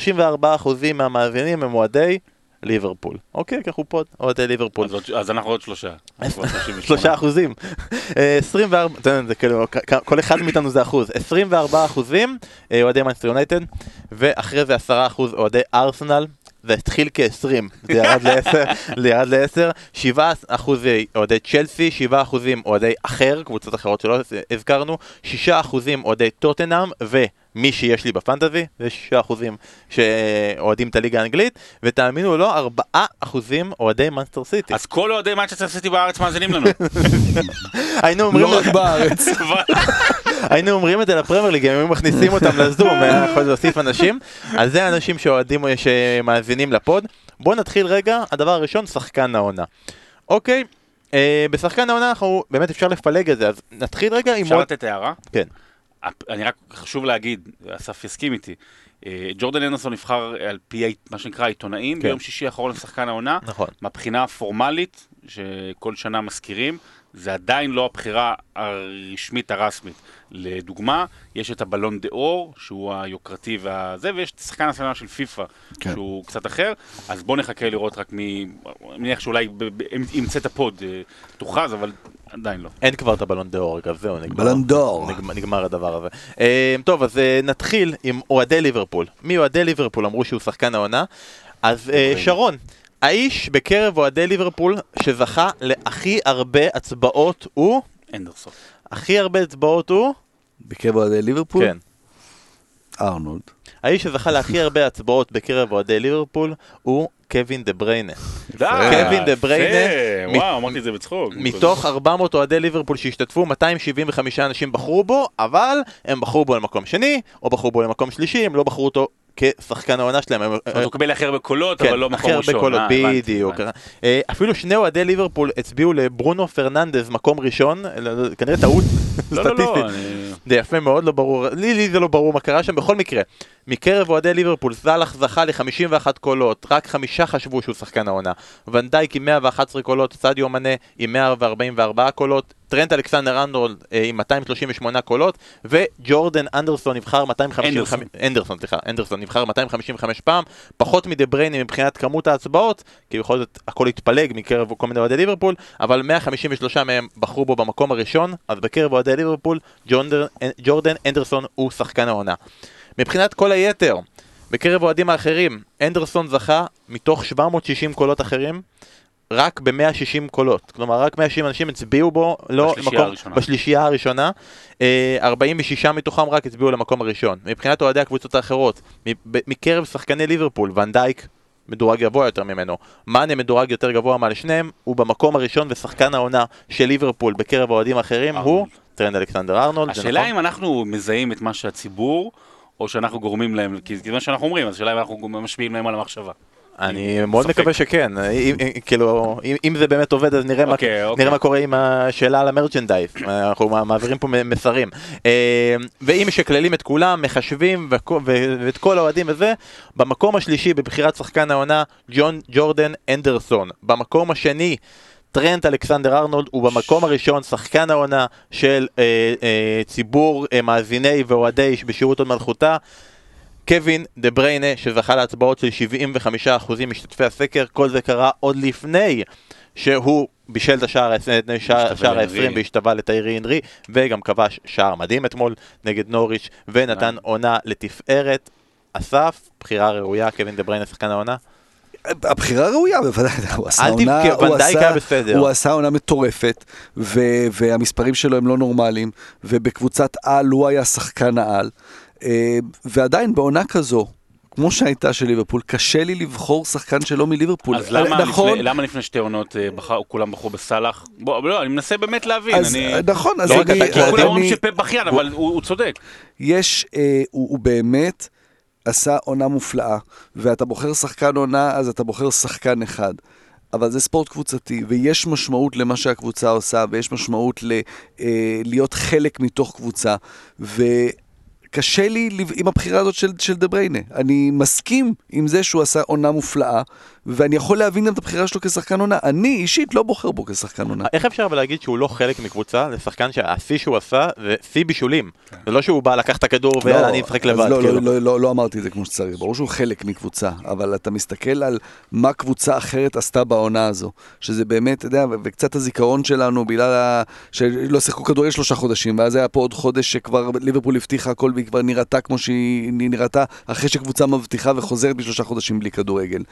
מהמאזינים הם אוהדי ליברפול. אוקיי, כי אנחנו פה אוהדי ליברפול. אז אנחנו עוד שלושה. שלושה אחוזים. 24, אה, זה כאילו, כל אחד מאיתנו זה אחוז. 24 אחוזים אה, אוהדי מנסטר יונייטד, ואחרי זה 10 אחוז אוהדי ארסנל. זה התחיל כ-20, זה ירד ל-10, זה ירד ל-10, 7 אחוזי אוהדי צ'לסי, 7 אחוזים אוהדי אחר, קבוצות אחרות שלא הזכרנו, 6 אחוזים אוהדי טוטנאם, ו... מי שיש לי בפנטזי, זה 6% שאוהדים את הליגה האנגלית, ותאמינו או לא, 4% אוהדי מנסטר סיטי. אז כל אוהדי מנסטר סיטי בארץ מאזינים לנו. היינו אומרים... לא רק בארץ. היינו אומרים את זה לפרמייר ליג, הם היו מכניסים אותם לזום, היה יכול להוסיף אנשים, אז זה אנשים שאוהדים, שמאזינים לפוד. בואו נתחיל רגע, הדבר הראשון, שחקן העונה. אוקיי, אה, בשחקן העונה אנחנו, באמת אפשר לפלג את זה, אז נתחיל רגע עם... אפשר לתת הערה? כן. אני רק חשוב להגיד, אסף יסכים איתי, אה, ג'ורדן אנדרסון נבחר על פי מה שנקרא עיתונאים כן. ביום שישי האחרון לשחקן העונה. נכון. מהבחינה הפורמלית, שכל שנה מזכירים, זה עדיין לא הבחירה הרשמית הרשמית. לדוגמה, יש את הבלון דה אור, שהוא היוקרתי והזה, ויש את השחקן הסלמה של פיפא, כן. שהוא קצת אחר, אז בואו נחכה לראות רק מי, אני מניח שאולי ימצא את הפוד אה, תוכרז, אבל עדיין לא. אין כבר את הבלון דה אור, אגב, זהו, נגמר. בלון דור. נגמר, נגמר הדבר הזה. אה, טוב, אז אה, נתחיל עם אוהדי ליברפול. מי אוהדי ליברפול אמרו שהוא שחקן העונה? אז שרון. האיש בקרב אוהדי ליברפול שזכה להכי הרבה הצבעות הוא? הנדרסון. הכי הרבה הצבעות הוא? בקרב אוהדי ליברפול? כן. ארנולד. האיש שזכה להכי הרבה הצבעות בקרב אוהדי ליברפול הוא קווין דה בריינה. קווין דה בריינה, וואו, אמרתי את זה בצחוק. מתוך 400 אוהדי ליברפול שהשתתפו, 275 אנשים בחרו בו, אבל הם בחרו בו למקום שני, או בחרו בו למקום שלישי, הם לא בחרו אותו כשחקן העונה שלהם. הם- זאת אומרת, הוא קיבל הכי הרבה קולות, כן, אבל לא מקום הכי ראשון. הרבה קולות, אה, בדיוק. אה, אפילו שני אוהדי ליברפול הצביעו לברונו פרננדז מקום ראשון, כנראה טעות לא, לא, סטטיסטית. לא, אני... זה יפה מאוד, לא ברור, לי זה לא ברור מה קרה שם, בכל מקרה, מקרב אוהדי ליברפול, סאלח זכה ל-51 קולות, רק חמישה חשבו שהוא שחקן העונה. ואן דייק עם 111 קולות, סאדיו מאנה עם 144 קולות, טרנט אלכסנדר ארנולד אה, עם 238 קולות, וג'ורדן אנדרסון נבחר 255... אנדרסון. אנדרסון, סליחה, אנדרסון נבחר 255 פעם, פחות מדה ברייני מבחינת כמות ההצבעות, כי בכל זאת הכל התפלג מקרב כל מיני אוהדי ליברפול, אבל 153 מהם בחרו בו במקום הראשון, אז בקרב אוהדי ליברפול, ג'ונדר, ג'ורדן אנדרסון הוא שחקן העונה. מבחינת כל היתר, בקרב אוהדים האחרים, אנדרסון זכה מתוך 760 קולות אחרים, רק ב-160 קולות. כלומר, רק 160 אנשים הצביעו בו, לא בשלישייה מקום, הראשונה. בשלישייה הראשונה. אה, 46 מתוכם רק הצביעו למקום הראשון. מבחינת אוהדי הקבוצות האחרות, מקרב שחקני ליברפול, ואן דייק מדורג גבוה יותר ממנו, מאנה מדורג יותר גבוה מעל שניהם, הוא במקום הראשון ושחקן העונה של ליברפול בקרב האוהדים האחרים הוא. טרנט אלכסנדר ארנולד, השאלה נכון? אם אנחנו מזהים את מה שהציבור, או שאנחנו גורמים להם, כי זה מה שאנחנו אומרים, אז השאלה אם אנחנו משפיעים להם על המחשבה. אני מאוד. מקווה שכן, כאילו, אם, זה באמת עובד אז נראה, אוקיי, מה, אוקיי. מה קורה עם השאלה על ה merchandise, אנחנו מעבירים פה מסרים. אה, ואם משקללים את כולם, מחשבים ואת כל האוהדים וזה, במקום השלישי בבחירת שחקן העונה, ג'ון ג'ורדן אנדרסון. במקום השני, טרנט אלכסנדר ארנולד הוא במקום הראשון שחקן העונה של אה, אה, ציבור אה, מאזיני ואוהדי בשירות עוד מלכותה. קווין דה בריינה שזכה להצבעות של 75% משתתפי הסקר, כל זה קרה עוד לפני שהוא בישל את השער ה- שער שער להנרי. ה-20 והשתווה לתיירי הנרי וגם כבש שער מדהים אתמול נגד נוריץ' ונתן עונה לתפארת. אסף, בחירה ראויה, קווין דה בריינה שחקן העונה? הבחירה ראויה, בוודאי, הוא עשה עונה, הוא עשה-. הוא עשה עונה מטורפת, ו- והמספרים שלו הם לא נורמליים, ובקבוצת על הוא היה שחקן העל, אה, ועדיין בעונה כזו, כמו שהייתה של ליברפול, קשה לי לבחור שחקן שלא מליברפול. אז למה, נכון, לפני, למה לפני שתי עונות אה, בחר, כולם בחרו בסאלח? בוא, לא, אני מנסה באמת להבין. אז אני... נכון, אז לא, אני... כי כולם אומרים שפפ בכיין, אבל הוא, הוא צודק. יש, אה, הוא, הוא באמת עשה עונה מופלאה, ואתה בוחר שחקן עונה, אז אתה בוחר שחקן אחד. אבל זה ספורט קבוצתי, ויש משמעות למה שהקבוצה עושה, ויש משמעות ל, אה, להיות חלק מתוך קבוצה, וקשה לי עם הבחירה הזאת של, של דה בריינה. אני מסכים עם זה שהוא עשה עונה מופלאה, ואני יכול להבין גם את הבחירה שלו כשחקן עונה. אני אישית לא בוחר בו כשחקן עונה. איך אפשר אבל להגיד שהוא לא חלק מקבוצה לשחקן שהשיא שהוא עשה זה שיא בישולים? זה לא שהוא בא לקח את הכדור ויאללה אני אשחק לבד. לא, כאילו. לא, לא, לא, לא אמרתי את זה כמו שצריך, ברור שהוא חלק מקבוצה, אבל אתה מסתכל על מה קבוצה אחרת עשתה בעונה הזו, שזה באמת, אתה יודע, וקצת הזיכרון שלנו, בגלל. שלא שיחקו כדורגל שלושה חודשים, ואז היה פה עוד חודש שכבר ליברפול הבטיחה הכל והיא כבר נראתה כמו שהיא נראתה, אחרי שקבוצה מבטיחה וחוזרת בשלושה חודשים בלי כדורגל.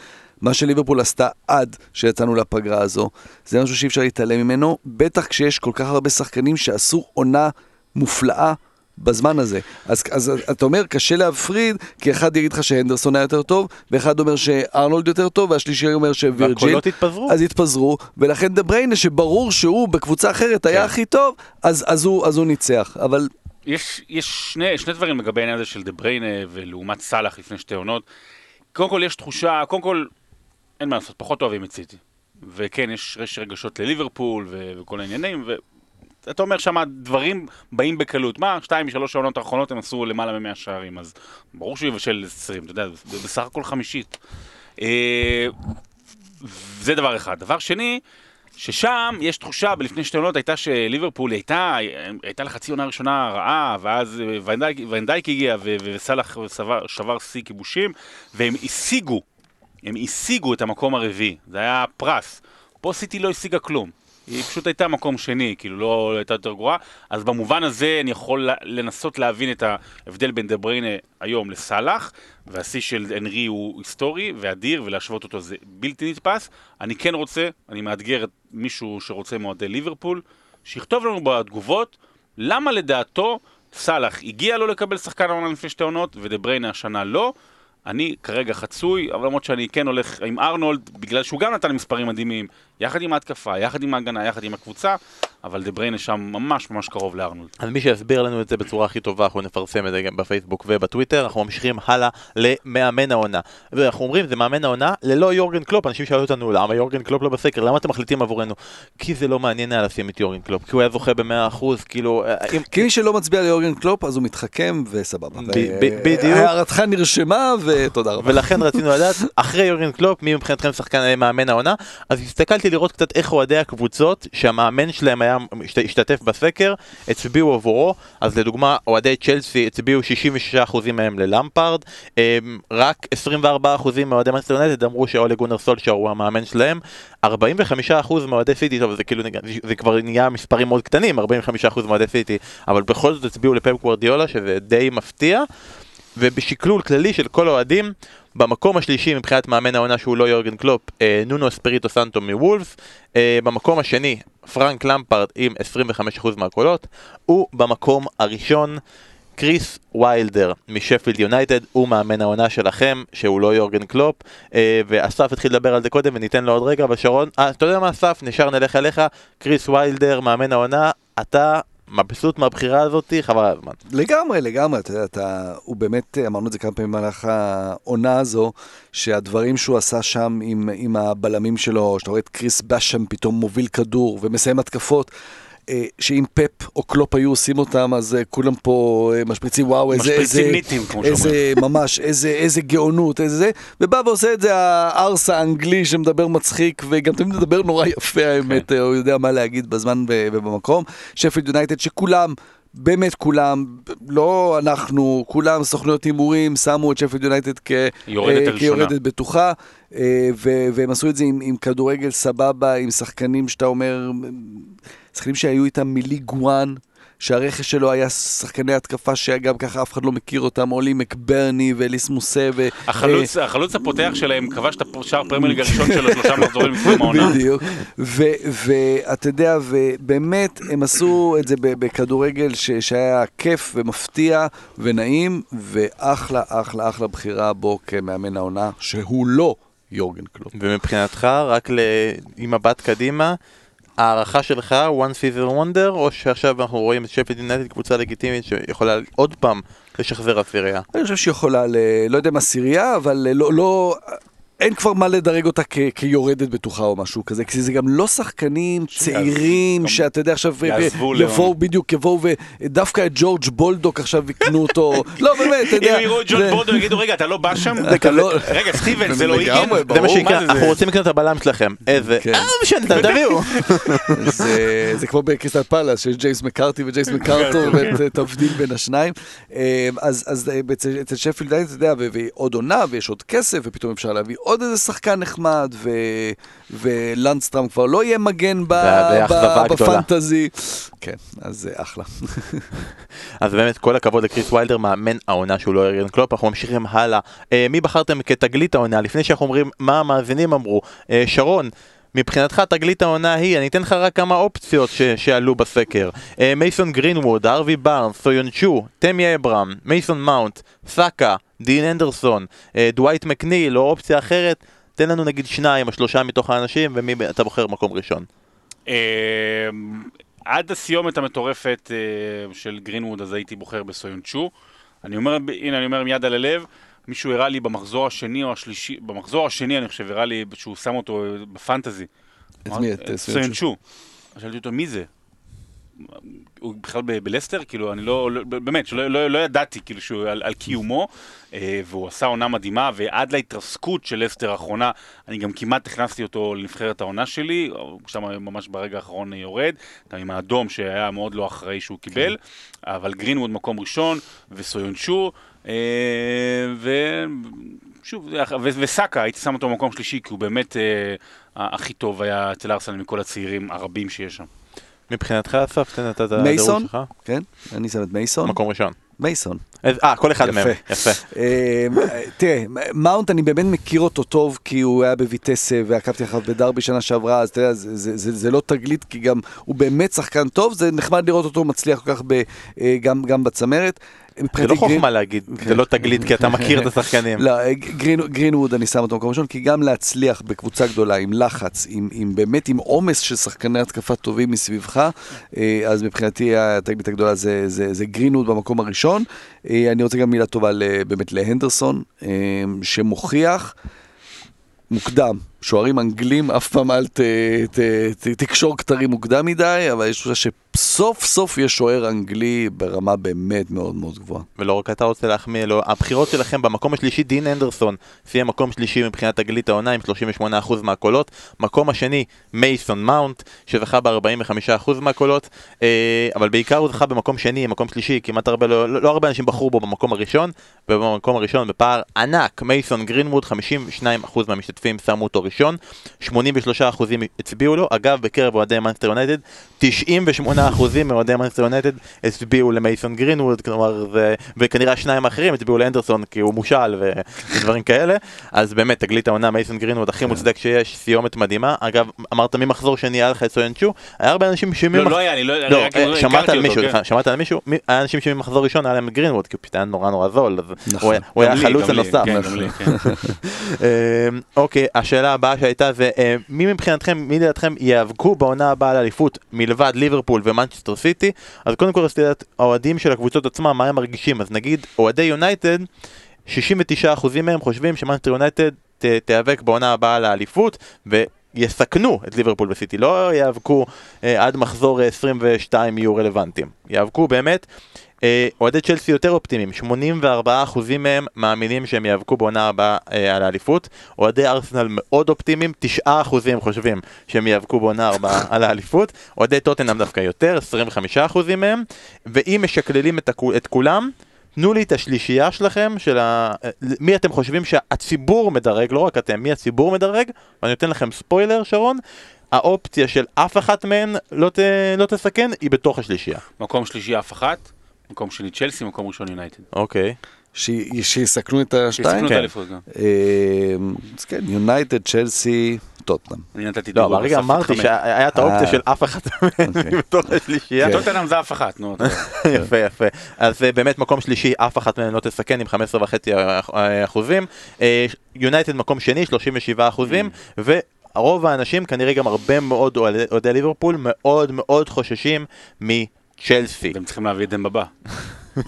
מה שליברפול עשתה עד שיצאנו לפגרה הזו, זה משהו שאי אפשר להתעלם ממנו, בטח כשיש כל כך הרבה שחקנים שעשו עונה מופלאה בזמן הזה. אז, אז אתה אומר, קשה להפריד, כי אחד יגיד לך שהנדרסון היה יותר טוב, ואחד אומר שארנולד יותר טוב, והשלישי אומר שווירג'יל. והקולות התפזרו. אז התפזרו, ולכן דה בריינה, שברור שהוא בקבוצה אחרת היה כן. הכי טוב, אז, אז, הוא, אז הוא ניצח. אבל יש, יש שני, שני דברים לגבי העניין הזה של דה בריינה ולעומת סאלח לפני שתי עונות. קודם כל יש תחושה, קודם כל, אין מה לעשות, פחות אוהבים את סיטי. וכן, יש יש רגשות לליברפול ו- וכל העניינים, ואתה אומר שם דברים באים בקלות. מה, שתיים משלוש העונות האחרונות הם עשו למעלה מ-100 שערים, אז ברור שהוא יבשל 20, אתה יודע, זה בסך הכל חמישית. אה, זה דבר אחד. דבר שני, ששם יש תחושה, בלפני שתי עונות הייתה שליברפול הייתה, הייתה לה חצי עונה ראשונה רעה, ואז אה, ונדייק, ונדייק הגיע וסאלח שבר שיא כיבושים, והם השיגו, הם השיגו את המקום הרביעי, זה היה פרס. פה סיטי לא השיגה כלום. היא פשוט הייתה מקום שני, כאילו לא הייתה יותר גרועה, אז במובן הזה אני יכול לנסות להבין את ההבדל בין דה בריינה היום לסאלח, והשיא של אנרי הוא היסטורי ואדיר, ולהשוות אותו זה בלתי נתפס. אני כן רוצה, אני מאתגר את מישהו שרוצה מאוהדי ליברפול, שיכתוב לנו בתגובות למה לדעתו סאלח הגיע לו לקבל שחקן העונה לפני שתי עונות, ודה בריינה השנה לא. אני כרגע חצוי, אבל למרות שאני כן הולך עם ארנולד, בגלל שהוא גם נתן מספרים מדהימים, יחד עם ההתקפה, יחד עם ההגנה, יחד עם הקבוצה, אבל דה בריינה שם ממש ממש קרוב לארנולד. אז מי שיסביר לנו את זה בצורה הכי טובה, אנחנו נפרסם את זה גם בפייסבוק ובטוויטר, אנחנו ממשיכים הלאה למאמן העונה. ואנחנו אומרים, זה מאמן העונה ללא יורגן קלופ, אנשים שאלו אותנו, למה יורגן קלופ לא בסקר? למה אתם מחליטים עבורנו? כי זה לא מעניין היה לשים את יורגן קלופ, כי הוא היה זוכה ב-100%, כאילו... אה, אם... כי מי שלא מצביע ליורגן קלופ, אז הוא מתחכם וסבבה. ב- ב- בדיוק. הערתך נרשמה ותודה רבה. ולכן רצינו לדעת, אחרי יורגן קלופ, מי מבחינתכם שחקן אה, מאמן העונה? אז הסתכלתי לראות קצת איך אוהדי הקבוצות, שהמאמן שלהם היה, השת- השתתף בסקר, הצביעו עבורו, אז לדוגמה, אוהדי צ'לסי הצביעו 66% מהם ללמפארד, אמ, רק 24% מאוהדי מנסטר יונייטד אמרו שאולה גונאר סולשיאר הוא המאמן שלהם, 45% מאוהדי סיטי, טוב זה כאילו, זה כבר נהיה מספרים מאוד קטנים, 45% מאוהדי סיטי, אבל בכל זאת הצביעו לפפ גוורדיולה, שזה די מפתיע. ובשקלול כללי של כל האוהדים, במקום השלישי מבחינת מאמן העונה שהוא לא יורגן קלופ, אה, נונו אספריטו סנטו מוולף, אה, במקום השני פרנק למפארד עם 25% מהקולות, ובמקום הראשון קריס ויילדר משפילד יונייטד, הוא מאמן העונה שלכם, שהוא לא יורגן קלופ, אה, ואסף התחיל לדבר על זה קודם וניתן לו עוד רגע, אבל שרון, אה, אתה יודע מה אסף, נלך אליך, קריס ויילדר, מאמן העונה, אתה מבסוט מהבחירה הזאתי, חבל על הזמן. לגמרי, לגמרי, אתה יודע, אתה, הוא באמת, אמרנו את זה כמה פעמים במהלך העונה הזו, שהדברים שהוא עשה שם עם, עם הבלמים שלו, שאתה רואה את כריס באשם פתאום מוביל כדור ומסיים התקפות, שאם פפ או קלופ היו עושים אותם, אז אה, כולם פה אה, משפריצים, וואו, איזה, משפריצים איזה, ניטים, כמו איזה, ממש, איזה, איזה גאונות, איזה זה, ובא ועושה את זה הארס האנגלי שמדבר מצחיק, וגם תמיד מדבר נורא יפה האמת, כן. הוא יודע מה להגיד בזמן ובמקום. שפילד יונייטד שכולם, באמת כולם, לא אנחנו, כולם סוכנויות הימורים, שמו את שפילד יונייטד אה. כיורדת בטוחה, אה, והם עשו את זה עם, עם כדורגל סבבה, עם שחקנים שאתה אומר, שחקנים שהיו איתם מליג 1. שהרכש שלו היה שחקני התקפה שגם ככה אף אחד לא מכיר אותם, אולי מקברני ואליס מוסה ו... החלוץ, החלוץ הפותח שלהם כבש את השער פרמייר ליג הראשון שלו שלושה מחזורים לפני העונה. בדיוק. ואתה יודע, ובאמת, הם עשו את זה ב- בכדורגל ש- שהיה כיף ומפתיע ונעים, ואחלה, אחלה, אחלה בחירה בו כמאמן העונה, שהוא לא יורגן קלופ. ומבחינתך, רק. עם מבט קדימה, הערכה שלך, one season wonder, או שעכשיו אנחנו רואים את שפילד יונייטד קבוצה לגיטימית שיכולה עוד פעם לשחזר עשירייה? אני חושב שהיא יכולה, ל... לא יודע אם עשירייה, אבל לא... לא... אין כבר מה לדרג אותה כ- כיורדת בטוחה או משהו כזה, כי זה גם לא שחקנים צעירים גם שאתה יודע עכשיו, ב- לאון. יבואו בדיוק, יבואו ודווקא את ג'ורג' בולדוק עכשיו יקנו אותו, לא באמת, אתה יודע, אם יראו את ג'ון זה- בורדו יגידו רגע אתה לא בא שם? לא- רגע סטיבן זה לא? ברור. זה מה שיקרה, זה, אנחנו זה? רוצים לקנות את הבלם שלכם. איזה... כן. אה, משנה, תביאו. זה, כמו בקריסטל פאלאס, שיש ג'יימס מקארתי וג'יימס מקארטור, ותבדיל בין השניים. אה, אז, אז אה, אצל שפילד אתה יודע, ועוד עונה, ויש עוד כסף, ופתאום אפשר להביא עוד איזה שחקן נחמד, ו, ולונדסטראם כבר לא יהיה מגן ב, ב, גדולה. בפנטזי. כן, אז זה אחלה. אז באמת כל הכבוד לקריס ויילדר, מאמן העונה שהוא לא יורגן קלופ, אנחנו ממשיכים הלאה. אה, מי בחרתם כתגלית העונה? לפני שאנחנו אומרים מה המאזינים אמרו. אה, שרון, מבחינתך תגלית העונה היא, אני אתן לך רק כמה אופציות ש- שעלו בסקר. אה, מייסון גרינווד, הארווי בארנס, סויונצ'ו, תמי אברהם, מייסון מאונט, סאקה, דין הנדרסון, אה, דווייט מקניל או אופציה אחרת. תן לנו נגיד שניים או שלושה מתוך האנשים ומי אתה בוחר מקום ראשון. אה, עד הסיומת המטורפת אה, של גרינווד אז הייתי בוחר בסויונצ'ו. אני אומר, הנה אני אומר עם יד על הלב, מישהו הראה לי במחזור השני או השלישי, במחזור השני אני חושב הראה לי שהוא שם אותו בפנטזי. את מי? את אה, סויונצ'ו? סויונצ'ו. שאלתי אותו מי זה? הוא בכלל בלסטר? כאילו, אני לא, לא באמת, שלא, לא, לא ידעתי כאילו שהוא על, על קיומו, אה, והוא עשה עונה מדהימה, ועד להתרסקות של לסטר האחרונה, אני גם כמעט הכנסתי אותו לנבחרת העונה שלי, שם ממש ברגע האחרון יורד, גם עם האדום שהיה מאוד לא אחראי שהוא קיבל, אבל גרינווד מקום ראשון, וסויונצ'ו, אה, ו- וסאקה, הייתי שם אותו במקום שלישי, כי הוא באמת אה, הכי טוב היה אצל ארסנל מכל הצעירים הרבים שיש שם. מבחינתך אסף, תן את הדירוג? שלך. כן, אני שם את מייסון. מקום ראשון. מייסון. איזה- אה, כל אחד. מהם. יפה. אה, תראה, מאונט אני באמת מכיר אותו טוב כי הוא היה בויטסה ועקבתי אחריו בדרבי שנה שעברה, אז אתה יודע, זה, זה, זה, זה לא תגלית כי גם הוא באמת שחקן טוב, זה נחמד לראות אותו מצליח כל כך ב, אה, גם, גם בצמרת. זה לא חוכמה להגיד, זה לא תגלית כי אתה מכיר את השחקנים. לא, גרינווד אני שם אותו במקום ראשון, כי גם להצליח בקבוצה גדולה, עם לחץ, עם, באמת עם עומס של שחקני התקפה טובים מסביבך, אה, אז מבחינתי התגלית הגדולה זה, גרינווד במקום הראשון. אה, אני רוצה גם מילה טובה באמת להנדרסון, אה, שמוכיח מוקדם. שוערים אנגלים, אף פעם אל ת, ת, ת, תקשור כתרים מוקדם מדי, אבל יש תחושה שסוף סוף יש שוער אנגלי ברמה באמת מאוד מאוד גבוהה. ולא רק אתה רוצה להחמיא לו, הבחירות שלכם במקום השלישי, דין אנדרסון, סיים מקום שלישי מבחינת תגלית העונה עם 38% מהקולות, מקום השני, מייסון מאונט, שזכה ב-45% מהקולות, אה, אבל בעיקר הוא זכה במקום שני, מקום שלישי, כמעט הרבה, לא, לא הרבה אנשים בחרו בו במקום הראשון, ובמקום הראשון בפער ענק, מייסון גרינווד, 52% מהמשתתפים שמו אותו ראשון, 83% הצביעו לו, אגב, בקרב אוהדי מנסטר יונייטד, 98% מאוהדי מנסטר יונייטד הצביעו למייסון גרינווד, כלומר, זה, וכנראה השניים האחרים הצביעו להנדרסון כי הוא מושל ו- ודברים כאלה, אז באמת תגלית העונה מייסון גרינווד הכי מוצדק שיש, סיומת מדהימה, אגב, אמרת ממחזור שני היה לך את סויונצ'ו, היה הרבה אנשים לא, שממח... לא היה לי, לא, לא, אה, הכרתי שמעת על מישהו, כן. שמעת על מישהו, מי- היה אנשים שממחזור ראשון היה להם גרינווד, כי הוא פשוט היה נורא נורא זול, אז נכון. הוא היה- החלוץ הנוסף. כן, כן. אה, אוקיי, השאלה הבאה שהייתה זה אה, מי מבחינתכם, מי לדעתכם ייאבקו בעונה הבאה על אליפות מלבד ליברפול ומנצ'סטר סיטי? אז קודם כל רציתי לדעת, האוהדים של הקבוצות עצמם, מה הם מרגישים? אז נגיד, אוהדי יונייטד, 69% מהם חושבים שמנצ'סטר יונייטד תיאבק בעונה הבאה על האליפות, ויסכנו את ליברפול וסיטי, לא יאבקו אה, עד מחזור אה, 22 יהיו רלוונטיים, יאבקו באמת. אה, אוהדי צ'לסי יותר אופטימיים, 84% מהם מאמינים שהם יאבקו בעונה הבאה אה, על האליפות. אוהדי ארסנל מאוד אופטימיים, 9% חושבים שהם יאבקו בעונה הבאה על האליפות. אוהדי טוטנאם דווקא יותר, 25% מהם. ואם משקללים את, הכו- את כולם, תנו לי את השלישייה שלכם, של ה... אה, מי אתם חושבים שהציבור מדרג, לא רק אתם, מי הציבור מדרג, ואני נותן לכם ספוילר, שרון. האופציה של אף אחת מהן לא, ת... לא תסכן, היא בתוך השלישייה. מקום שלישי אף אחת, מקום שני צ'לסי, מקום ראשון יונייטד. אוקיי. שיסכנו את השתיים. שיסכנו את כן. האליפות גם. אה, אז כן, יונייטד, צ'לסי, טוטנאם. אני נתתי לא, דירוג אבל רגע אמרתי. שהיה את האופציה אה. של אף אחת מהן אוקיי. בתוך השלישייה. כן. טוטנאם זה אף אחת, נו. יפה יפה. אז אה, באמת מקום שלישי, אף אחת מהן לא תסכן עם 15.5 אחוזים. אה, יונייטד מקום שני, 37 אחוזים. ורוב האנשים, כנראה גם הרבה מאוד אוהדי אוהדי ליברפול, מאוד מאוד חוששים מצ'לסי. אתם צריכים להביא את דמבה בא.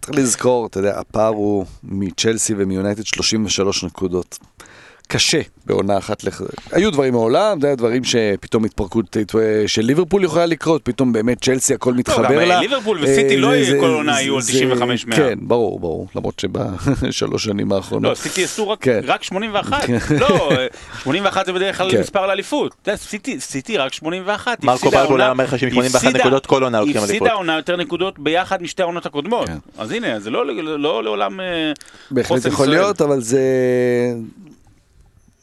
צריך לזכור, אתה יודע, הפער הוא מצ'לסי ומיונייטד 33 נקודות. קשה בעונה אחת. לח... היו דברים מעולם, זה היה דברים שפתאום התפרקות אה, של ליברפול יכולה לקרות, פתאום באמת צ'לסי הכל מתחבר גם, אה, לה. ליברפול וסיטי אה, לא כל עונה יהיו על זה- 95 100. כן, ברור, ברור, למרות שבשלוש שנים לא, האחרונות. סיטי עשו רק- כן. רק 81. לא, אה, 81 זה בדרך כלל כן. מספר לאליפות. סיטי- סיטי רק 81. מרקו הפסידה בלבול העונה- היה אומר לך שעם 81 הפסידה- נקודות כל עונה לוקחים אליפות. הפסידה העונה יותר נקודות ביחד משתי העונות הקודמות. כן. אז הנה, זה לא לא לעולם אה, בהחלט חוסן יכול ישראל. להיות, אבל זה...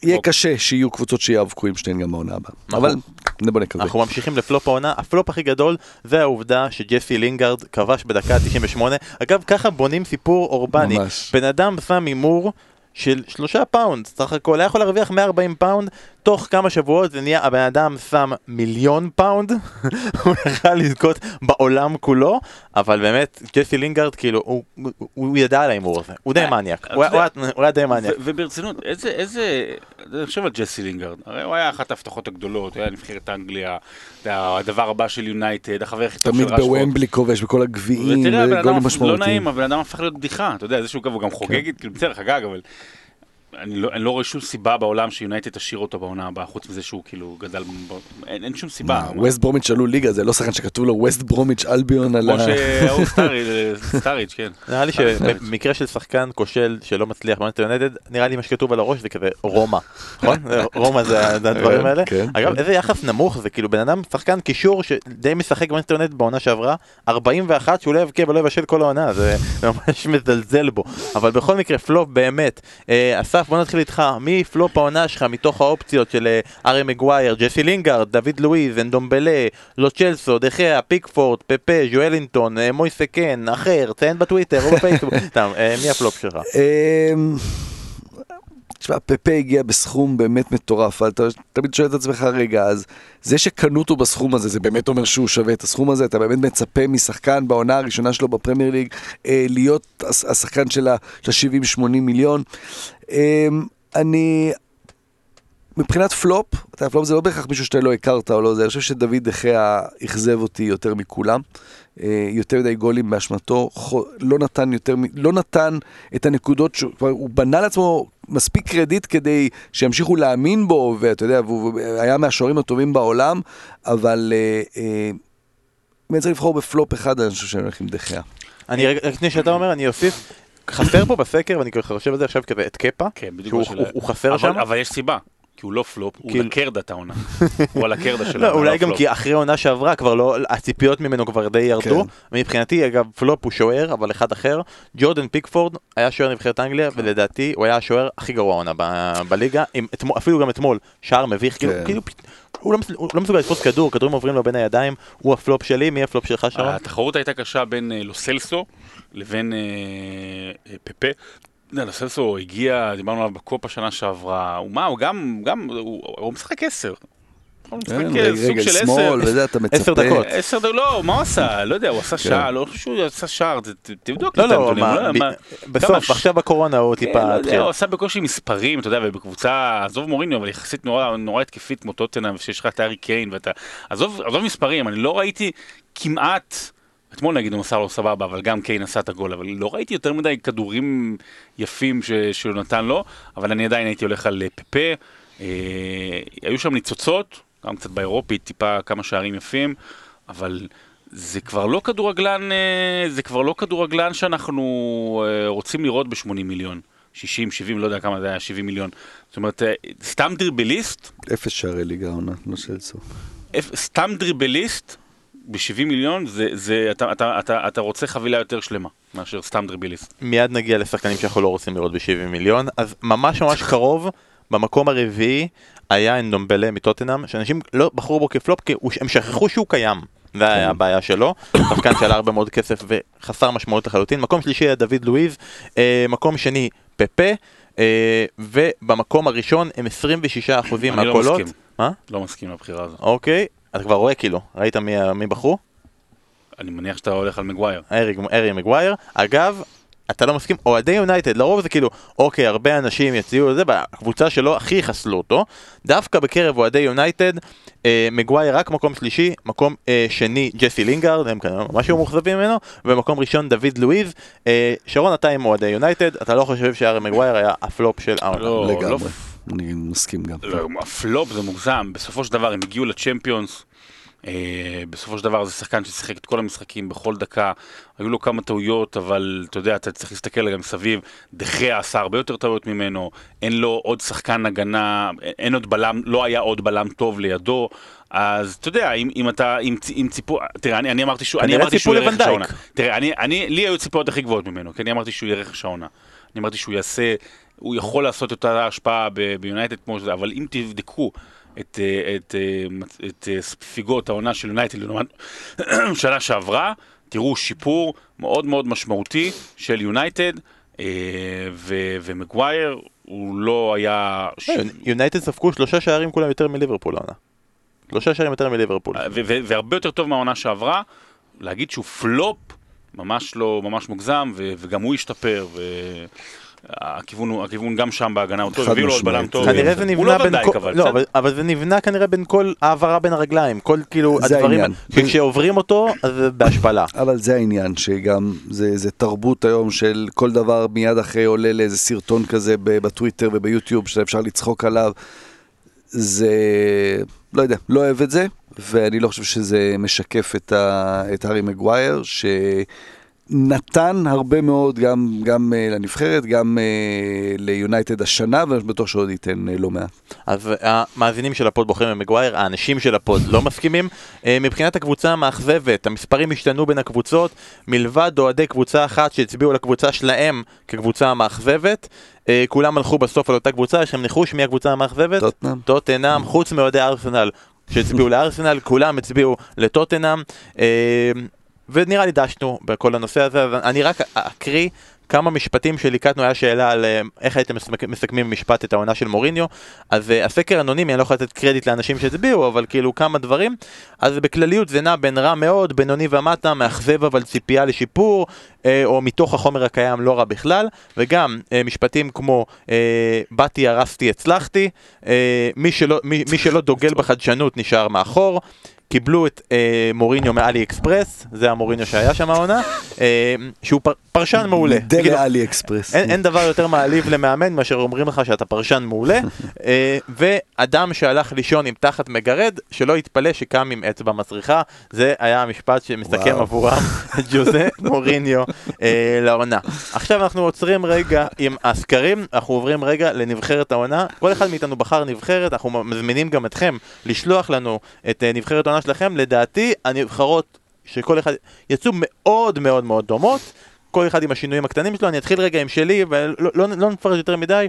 יהיה אוקיי. קשה שיהיו קבוצות שיאבקו עם שתיהן גם בעונה הבאה. נכון. אבל בוא נקווה. אנחנו ממשיכים לפלופ העונה, הפלופ הכי גדול זה העובדה שג'סי לינגארד כבש בדקה ה-98. אגב, ככה בונים סיפור אורבני. ממש. בן אדם שם הימור של שלושה פאונד, סך הכל היה יכול להרוויח 140 פאונד, תוך כמה שבועות זה נהיה, הבן אדם שם מיליון פאונד, הוא יכל לזכות בעולם כולו, אבל באמת, ג'סי לינגארד, כאילו, הוא, הוא, הוא ידע על ההימור הזה, הוא די אה, מניאק, אתה הוא היה- הוא היה- הוא היה די מניאק. וברצינות, איזה, איזה, אני חושב על ג'סי לינגארד, הרי הוא היה אחת ההבטחות הגדולות, הוא היה נבחרת אנגליה, הדבר הבא של יונייטד, החבר הכי טוב של תמיד רשפורד. בוומבלי כובש בכל הגביעים, הלא משמעותיים. נעים, הבן אדם הפך להיות בדיחה, אתה יודע, זה שהוא הוא גם כן. חוגג, כאילו בסדר, חגג, אבל אני לא, אני לא רואה שום סיבה בעולם שיונייטד תשאיר אותו בעונה הבאה, חוץ מזה שהוא כאילו גדל, ב- אין, אין שום סיבה. ווסט ברומיץ' עלו ליגה, זה לא שחקן שכתוב לו ווסט ברומיץ' אלביון על כמו ה... שההוא סטארידג', סטארידג', כן. נראה לי שבמקרה של שחקן כושל שלא מצליח במנצ'סטר יונייטד, נראה לי מה שכתוב על הראש זה כזה רומא, נכון? רומא זה זה הדברים האלה. כן, אגב, כן. איזה יחס נמוך זה, כאילו בן אדם, שחקן קישור שדי משחק במנצ'סטר יונייטד בעונה שעברה, 41 שהוא לא יבקיע ולא יבשל כל העונה, זה ממש מזלזל בו. אבל בכל מקרה, פלופ באמת. אה, אסף, בוא נתחיל איתך, מי פלופ העונה שלך מתוך האופציות של אה, הארי מגווייר, ג'סי לינגארד, דוד לואיז, אנדומבלה, לו סלסו, דה חאה, פיקפורד, פפה, ז'ואלינטון, אה, מויזה קין, אחר, ציין בטוויטר או בפייסבוק. אה, מי הפלופ שלך? תשמע, פפה הגיע בסכום באמת מטורף, אתה תמיד שואל את עצמך, רגע, אז זה שקנו אותו בסכום הזה, זה באמת אומר שהוא שווה את הסכום הזה? אתה באמת מצפה משחקן בעונה הראשונה שלו בפרמייר ליג אה, להיות הש- השחקן של ה-70-80 מיליון? אה, אני... מבחינת פלופ, אתה פלופ זה לא בהכרח מישהו שאתה לא הכרת או לא זה, אני חושב שדוד דחיה אכזב אותי יותר מכולם. אה, יותר מדי גולים באשמתו, לא נתן יותר, לא נתן את הנקודות, שהוא הוא בנה לעצמו מספיק קרדיט כדי שימשיכו להאמין בו, ואתה יודע, והוא היה מהשוערים הטובים בעולם, אבל אה, אה, אם אני צריך לבחור בפלופ אחד, אני חושב שאני הולך עם דחיה. אני רגע, רק לפני שאתה אומר, אני אוסיף, חסר פה בסקר, ואני חושב על זה עכשיו כזה, את קפה, כן, בדיוק. שהוא- הוא- הוא חסר אבל- שם. אבל יש סיבה. כי הוא לא פלופ, הוא כאילו- לקרדת העונה. הוא על הקרדה של לא, העונה, אולי גם. כי אחרי עונה שעברה כבר לא, הציפיות ממנו כבר די ירדו. כן. מבחינתי, אגב, פלופ הוא שוער, אבל אחד אחר. ג'ורדן פיקפורד היה שוער נבחרת אנגליה, ולדעתי הוא היה השוער הכי גרוע העונה בליגה, אפילו גם אתמול, שער מביך, כאילו, כן. כאילו, הוא לא מס- הוא לא מסוגל לתפוס כדור, כדורים עוברים לו בין הידיים, הוא הפלופ שלי, מי הפלופ שלך שרון? התחרות הייתה קשה בין אה, לו סלסו לבין אה, אה, פפה. לו סלסו הגיע, דיברנו עליו בקופה שנה שעברה, הוא מה, הוא גם, גם, הוא משחק עשר. הוא משחק כן, אה, סוג של עשר. שמאל, וזה, אתה מצפה. עשר דקות. עשר דקות, לא, מה הוא עשה? לא יודע, הוא עשה שער, לא חושב שהוא עשה שער, תבדוק לא, את לא, הנתונים, לא בסוף, עכשיו בקורונה הוא כן, טיפה לא. הוא עשה בקושי מספרים, אתה יודע, ובקבוצה, עזוב מוריניו, אבל יחסית נורא, התקפית כמו טוטנאם, שיש לך את הארי קיין, ואתה... עזוב מספרים, אני לא ראיתי כמעט... אתמול נגיד הוא מסר לו סבבה, אבל גם קיין עשה את הגול, אבל לא ראיתי יותר מדי כדורים יפים ש... שהוא נתן לו, אבל אני עדיין הייתי הולך על אה, פפה. אה, היו שם ניצוצות, גם קצת באירופית, טיפה כמה שערים יפים, אבל זה כבר לא כדורגלן, אה, זה כבר לא כדורגלן שאנחנו אה, רוצים לראות ב-80 מיליון. 60, 70, לא יודע כמה זה היה, 70 מיליון. זאת אומרת, אה, סתם דריבליסט, אפס שערי ליגה העונה, לא של סוף. סתם דריבליסט ב-70 מיליון, זה, זה, אתה, אתה, אתה, אתה רוצה חבילה יותר שלמה מאשר סתם דריבליסט. מיד נגיע לשחקנים שאנחנו לא רוצים לראות ב-70 מיליון, אז ממש ממש קרוב, במקום הרביעי היה אנדומבלה מטוטנאם, שאנשים לא בחרו בו כפלופ, כי הם שכחו שהוא קיים. זה היה הבעיה שלו, שחקן שעלה הרבה מאוד כסף וחסר משמעות לחלוטין. מקום שלישי היה דוד לואיז, אה, מקום שני פפה, אה, ובמקום הראשון הם 26% אני לא מהקולות. מסכים. מה? לא מסכים לבחירה הזו. אוקיי, אתה כבר רואה כאילו, ראית מי, מי בחרו? אני מניח שאתה הולך על מגווייר. הארי, הארי מגווייר. אגב, אתה לא מסכים, אוהדי יונייטד, לרוב זה כאילו, אוקיי, הרבה אנשים יציעו את זה, בקבוצה שלו הכי יחסלו אותו. דווקא בקרב אוהדי יונייטד, אה, מגווייר רק מקום שלישי, מקום אה, שני ג'סי לינגארד, הם כנראה ממש היו מאוכזבים ממנו, ומקום ראשון דוד לואיז. אה, שרון, אתה עם אוהדי יונייטד, אתה לא חושב שהארי מגווייר היה הפלופ של העונה. לא, לא, לגמרי. אני מסכים גם. לא, הפלופ זה מוגזם, בסופו של דבר הם הגיעו לצ'מפיונס, אה, בסופו של דבר זה שחקן ששיחק את כל המשחקים בכל דקה, היו לו כמה טעויות, אבל אתה יודע, אתה צריך להסתכל גם מסביב, דחיה עשה הרבה יותר טעויות ממנו, אין לו עוד שחקן הגנה, אין עוד בלם, לא היה עוד בלם טוב לידו, אז אתה יודע, אם, אם אתה, אם, אם ציפו, תראה, אני, אני אמרתי שהוא, אני אמרתי שהוא יהיה רכש. העונה. תראה, אני, אני, לי היו ציפיות הכי גבוהות ממנו, כי אני אמרתי שהוא יהיה רכש העונה. אני אמרתי שהוא יעשה, הוא יכול לעשות את אותה השפעה ביונייטד כמו שזה, אבל אם תבדקו את, אה, את, אה, מצ- את אה, ספיגות העונה של יונייטד לעומת שנה שעברה, תראו שיפור מאוד מאוד משמעותי של יונייטד, ומגווייר הוא לא היה... ש- אה, יונייטד ספגו שלושה שערים כולם יותר מליברפול העונה. שלושה שערים יותר מליברפול. והרבה יותר טוב מהעונה שעברה, להגיד שהוא פלופ, ממש לא, ממש מוגזם, וגם הוא השתפר, והכיוון הוא- הכיוון גם שם בהגנה הוא טוב, הביאו לו עוד. בלם טוב. כנראה זה הוא נבנה לא בין כל, אבל לא. אבל, אבל זה נבנה כנראה בין כל העברה בין הרגליים, כל כאילו זה הדברים, העניין. כשעוברים אותו אז זה בהשפלה. אבל זה העניין, שגם זה, זה תרבות היום של כל דבר מיד אחרי עולה לאיזה סרטון כזה ב- בטוויטר וביוטיוב שאפשר לצחוק עליו. זה, לא יודע, לא אוהב את זה, ואני לא חושב שזה משקף את, ה, את הארי מגווייר, שנתן הרבה מאוד גם, גם אה, לנבחרת, גם אה, ליונייטד השנה, ואני בטוח שעוד ייתן אה, לא מעט. אז המאזינים של הפוד בוחרים במגווייר, האנשים של הפוד לא מסכימים. אה, מבחינת הקבוצה המאכזבת, המספרים השתנו בין הקבוצות, מלבד אוהדי קבוצה אחת שהצביעו לקבוצה שלהם כקבוצה המאכזבת. אה, כולם הלכו בסוף על אותה קבוצה, יש לכם ניחוש מי הקבוצה המאכזבת? טוטנאם. טוטנאם, חוץ מאוהדי ארסנל שהצביעו לארסנל, כולם הצביעו לטוטנאם. אה, ונראה לי דשנו בכל הנושא הזה, אז אני רק אקריא כמה משפטים שליקטנו, היה שאלה על אה, איך הייתם מסכמים במשפט את העונה של מוריניו, אז אה, הסקר אנונימי, אני לא יכול לתת קרדיט לאנשים שהצביעו, אבל כאילו כמה דברים, אז בכלליות זה נע בין רע מאוד, בינוני ומטה, מאכזב אבל ציפייה לשיפור, אה, או מתוך החומר הקיים לא רע בכלל, וגם משפטים כמו באתי, הרסתי, הצלחתי, מי, שלא, מי, מי שלא דוגל בחדשנות נשאר מאחור. קיבלו את אה, מוריניו מאלי אקספרס, זה המוריניו שהיה שם העונה, אה, שהוא פר, פרשן מעולה. דה כאילו, לאלי אקספרס. אין, אין דבר יותר מעליב למאמן מאשר אומרים לך שאתה פרשן מעולה, אה, ואדם שהלך לישון עם תחת מגרד, שלא יתפלא שקם עם אצבע מסריחה, זה היה המשפט שמסכם וואו. עבורם ג'וזה מוריניו אה, לעונה. עכשיו אנחנו עוצרים רגע עם הסקרים, אנחנו עוברים רגע לנבחרת העונה, כל אחד מאיתנו בחר נבחרת, אנחנו מזמינים גם אתכם לשלוח לנו את אה, נבחרת העונה שלכם, לדעתי הנבחרות שכל אחד יצאו מאוד מאוד מאוד דומות. כל אחד עם השינויים הקטנים שלו, אני אתחיל רגע עם שלי ולא לא, לא נפרט יותר מדי.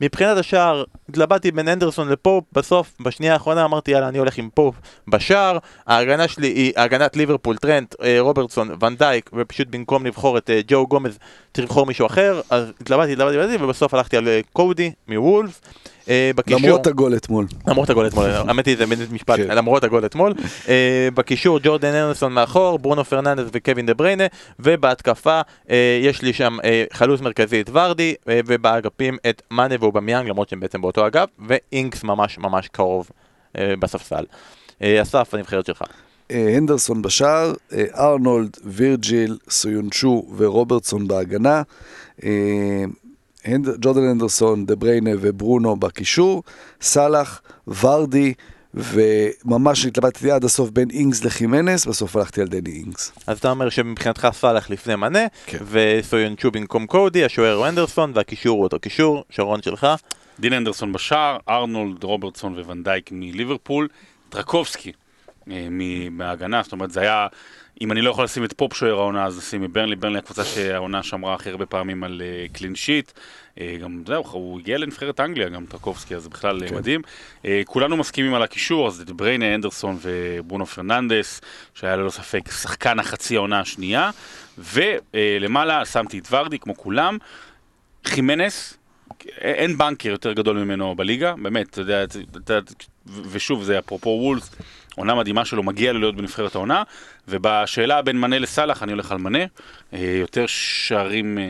מבחינת השער, התלבטתי בין הנדרסון לפופ, בסוף, בשנייה האחרונה אמרתי יאללה אני הולך עם פופ בשער, ההגנה שלי היא הגנת ליברפול, טרנט, אה, רוברטסון, ונדייק, ופשוט במקום לבחור את אה, ג'ו גומז, צריך לבחור מישהו אחר, אז התלבטתי, התלבטתי, התלבטתי, ובסוף הלכתי על אה, קודי מוולבס. אה, בקישור, למרות הגול אתמול. למרות הגול אתמול, האמת היא זה באמת משפט, כן. למרות הגול אתמול. אה, בקישור ג'ורדן הנדרסון מאחור, ברונו פרננדס וקווין דה בריינה, ובהתקפה אה, יש לי שם חלוץ מרכזי את ורדי, ובאגפים את מאנה ואובמיאנג, למרות שהם בעצם באותו אגף, ואינקס ממש ממש קרוב בספסל. אסף, הנבחרת שלך. הנדרסון בשער, ארנולד, וירג'יל, סויונצ'ו ורוברטסון בהגנה, ג'ורדן הנדרסון, דה בריינה וברונו בקישור, סאלח, ורדי, וממש התלבטתי עד הסוף בין אינגס לחימנס, בסוף הלכתי על דני אינגס. אז אתה אומר שמבחינתך סאלח לפני מאנה, כן. וסויונצ'ו במקום קודי, השוער הוא הנדרסון, והקישור הוא אותו קישור, שרון שלך. דין הנדרסון בשער, ארנולד, רוברטסון וונדייק מליברפול, טרקובסקי אה, מההגנה, זאת אומרת זה היה, אם אני לא יכול לשים את פופ שוער העונה אז נשים מברנלי, ברנלי הקבוצה שהעונה שמרה הכי הרבה פעמים על clean sheet, גם זהו, הוא הגיע לנבחרת אנגליה גם טרקובסקי, אז זה בכלל כן. כן. מדהים. אה, כולנו מסכימים על הקישור, אז דה בריינה, הנדרסון וברונו פרננדס, שהיה ללא ספק שחקן החצי העונה השנייה, ולמעלה שמתי את ורדי כמו כולם, חימנס, אין בנקר יותר גדול ממנו בליגה, באמת, אתה יודע, ושוב, זה אפרופו וולבס, עונה מדהימה שלו, מגיע לו להיות בנבחרת העונה, ובשאלה בין מאנה לסאלח, אני הולך על מאנה, אה, יותר שערים אה,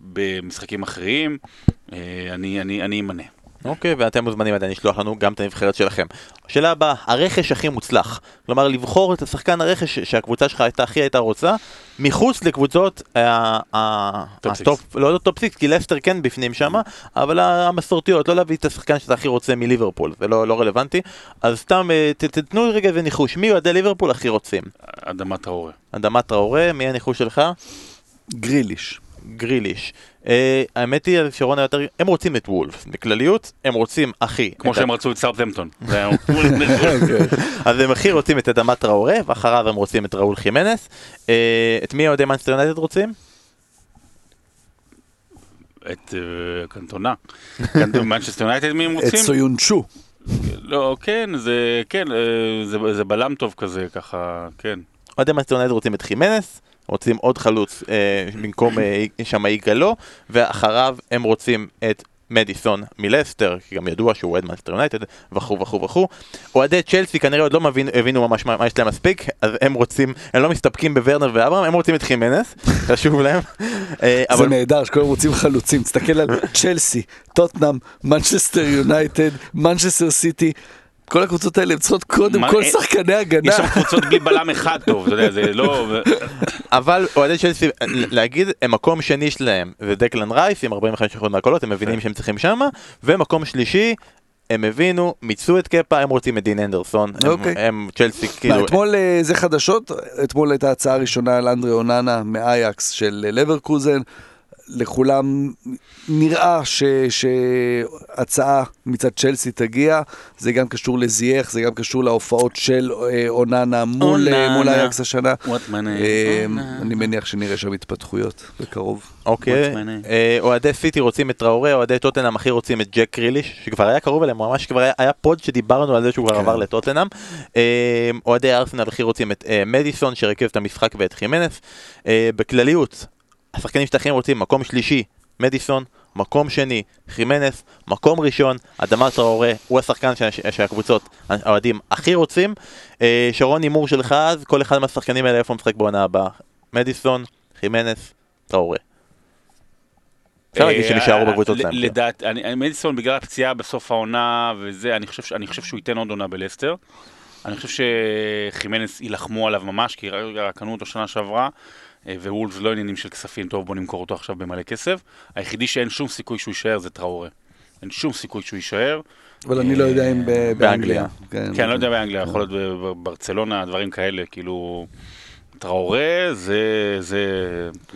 במשחקים אחרים, אה, אני, אני, מאנה. אוקיי, ואתם מוזמנים עדיין לשלוח לנו גם את הנבחרת שלכם. השאלה הבאה, הרכש הכי מוצלח. כלומר, לבחור את השחקן הרכש שהקבוצה שלך הייתה הכי הייתה רוצה, מחוץ לקבוצות ה- ה- טופ הטופ, לא top six, כי לסטר כן בפנים שמה, אבל המסורתיות, לא להביא את השחקן שאתה הכי רוצה מליברפול, זה לא לא רלוונטי. אז סתם, אה, תתנו רגע איזה ניחוש, מי אוהדי ליברפול הכי רוצים? אדמה טראורה. אדמה טראורה, מי הניחוש שלך? גריליש. גריליש. אה, האמת היא, שרון היותר, הם רוצים את וולף, בכלליות, הם רוצים הכי. כמו את שהם רצו את סאות'המפטון. זה היה- אז הם הכי רוצים את אדמה טראורה, ואחריו הם רוצים את ראול חימנס. אה, את מי אוהדי מנסטר יונייטד רוצים? את אה, קנטונה. מנצ'סטר יונייטד מי הם את רוצים? סויונצ'ו. לא, כן, זה, כן, אה, זה, זה בלם טוב כזה, ככה, כן. אוהדי מנסטר יונייטד רוצים את חימנס, רוצים עוד חלוץ אה, במקום אה, שם יגאלו, ואחריו הם רוצים את מדיסון מלסטר, כי גם ידוע שהוא אוהד מנסטר יונייטד, וכו' וכו' וכו'. אוהדי צ'לסי כנראה עוד לא מבין, הבינו ממש מה, מה יש להם מספיק, אז הם רוצים, הם לא מסתפקים בוורנר ואברהם, הם רוצים את חימנס, חשוב להם. אה, זה אבל נהדר שכולם רוצים חלוצים, תסתכל על צ'לסי, טוטנאם, מנצ'סטר יונייטד, מנצ'סטר סיטי, כל הקבוצות האלה צריכות קודם מה, כל אין- שחקני הגנה. יש שם קבוצות בלי בלם אחד טוב, אתה יודע, זה לא... אבל אוהדי צ'לסי, להגיד, הם מקום שני שלהם זה דקלן רייס עם 45% מהקולות, הם מבינים שהם צריכים שמה, ומקום שלישי, הם הבינו, מיצו את קפה, הם רוצים את דין הנדרסון, הם- אוקיי. הם צ'לסי כאילו, אתמול אה, זה חדשות, אתמול הייתה הצעה ראשונה על אנדרי אוננה מאייקס של אה, לברקוזן. לכולם נראה ש, שהצעה מצד צ'לסי תגיע, זה גם קשור לזייח, זה גם קשור להופעות של אה, אוננה מול, אה, אוננה. מול אייקס השנה. אה, אוננה. אני מניח שנראה שם התפתחויות בקרוב. אוקיי? אה, אוהדי סיטי רוצים את טראורה, אוהדי טוטנאם הכי רוצים את ג'ק קריליש, שכבר היה קרוב אליהם, ממש כבר היה, היה פוד שדיברנו על זה שהוא כבר כן. עבר לטוטנאם, אה, אוהדי ארסנל הכי רוצים את אה, מדיסון, שרכב את המשחק ואת חימנס, אה, בכלליות. השחקנים שטחים רוצים מקום שלישי, מדיסון, מקום שני, חימנס, מקום ראשון, אדמה טראורה, הוא השחקן שה- שהקבוצות, האוהדים הכי רוצים. אה, שרון הימור שלך אז, כל אחד מהשחקנים האלה איפה משחק בעונה הבאה? מדיסון, חימנס, טראורה. אפשר להגיד שהם יישארו אה, בקבוצות שלהם. כן. לדעת, מדיסון בגלל הפציעה בסוף העונה וזה, אני חושב שהוא ייתן עוד עונה בלסטר. אני חושב שחימנס יילחמו עליו ממש, כי קנו אותו שנה שעברה, אה, ווולפס לא עניינים של כספים, טוב בוא נמכור אותו עכשיו במלא כסף. היחידי שאין שום סיכוי שהוא יישאר זה טראורה. אין שום סיכוי שהוא יישאר. אבל אני לא יודע אם באנגליה. באנגליה. כן, אני לא יודע באנגליה, יכול להיות בברצלונה, דברים כאלה, כאילו... טראורה זה, זה,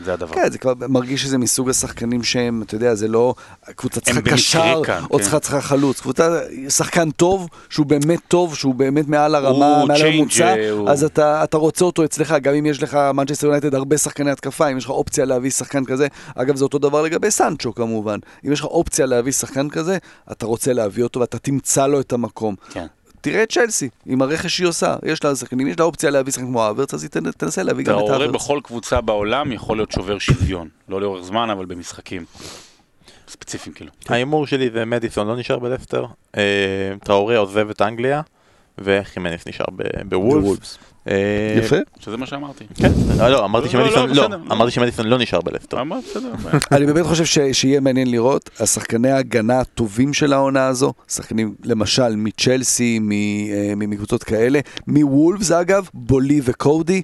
זה הדבר. כן, זה כבר מרגיש שזה מסוג השחקנים שהם, אתה יודע, זה לא קבוצה צריכה קשר, כאן, או כן. צריכה צריכה חלוץ. קבוצה, שחקן טוב, שהוא באמת טוב, שהוא באמת מעל הרמה, הוא מעל הממוצע, הוא- אז אתה, אתה רוצה אותו אצלך, גם אם יש לך, מנצ'סטר יונייטד, הרבה שחקני התקפה, אם יש לך אופציה להביא שחקן כזה, אגב, זה אותו דבר לגבי סנצ'ו כמובן. אם יש לך אופציה להביא שחקן כזה, אתה רוצה להביא אותו ואתה תמצא לו את המקום. כן. תראה את צ'לסי, עם הרכש שהיא עושה, יש לה שחקנים, יש לה אופציה להביא שחקן כמו האברץ, אז היא תנ- תנסה להביא גם את טראורה האברץ. בכל קבוצה בעולם יכול להיות שובר שוויון. לא לאורך זמן, אבל במשחקים. ספציפיים כאילו. ההימור שלי זה מדיסון לא נשאר בלסטר, אה, טראורה עוזב את אנגליה, וחימנס נשאר בוולפס. אה, יפה. שזה מה שאמרתי. כן, לא, לא, אמרתי לא, שמדיסון לא, לא, בסדר. אמרתי שמדיסון לא נשאר בלסטר. בסדר. אני באמת חושב שיהיה מעניין לראות, השחקני ההגנה הטובים של העונה הזו, שחקנים למשל מצ'לסי, מ- אה, מ- מקבוצות כאלה, מוולפס אגב, בולי וקודי,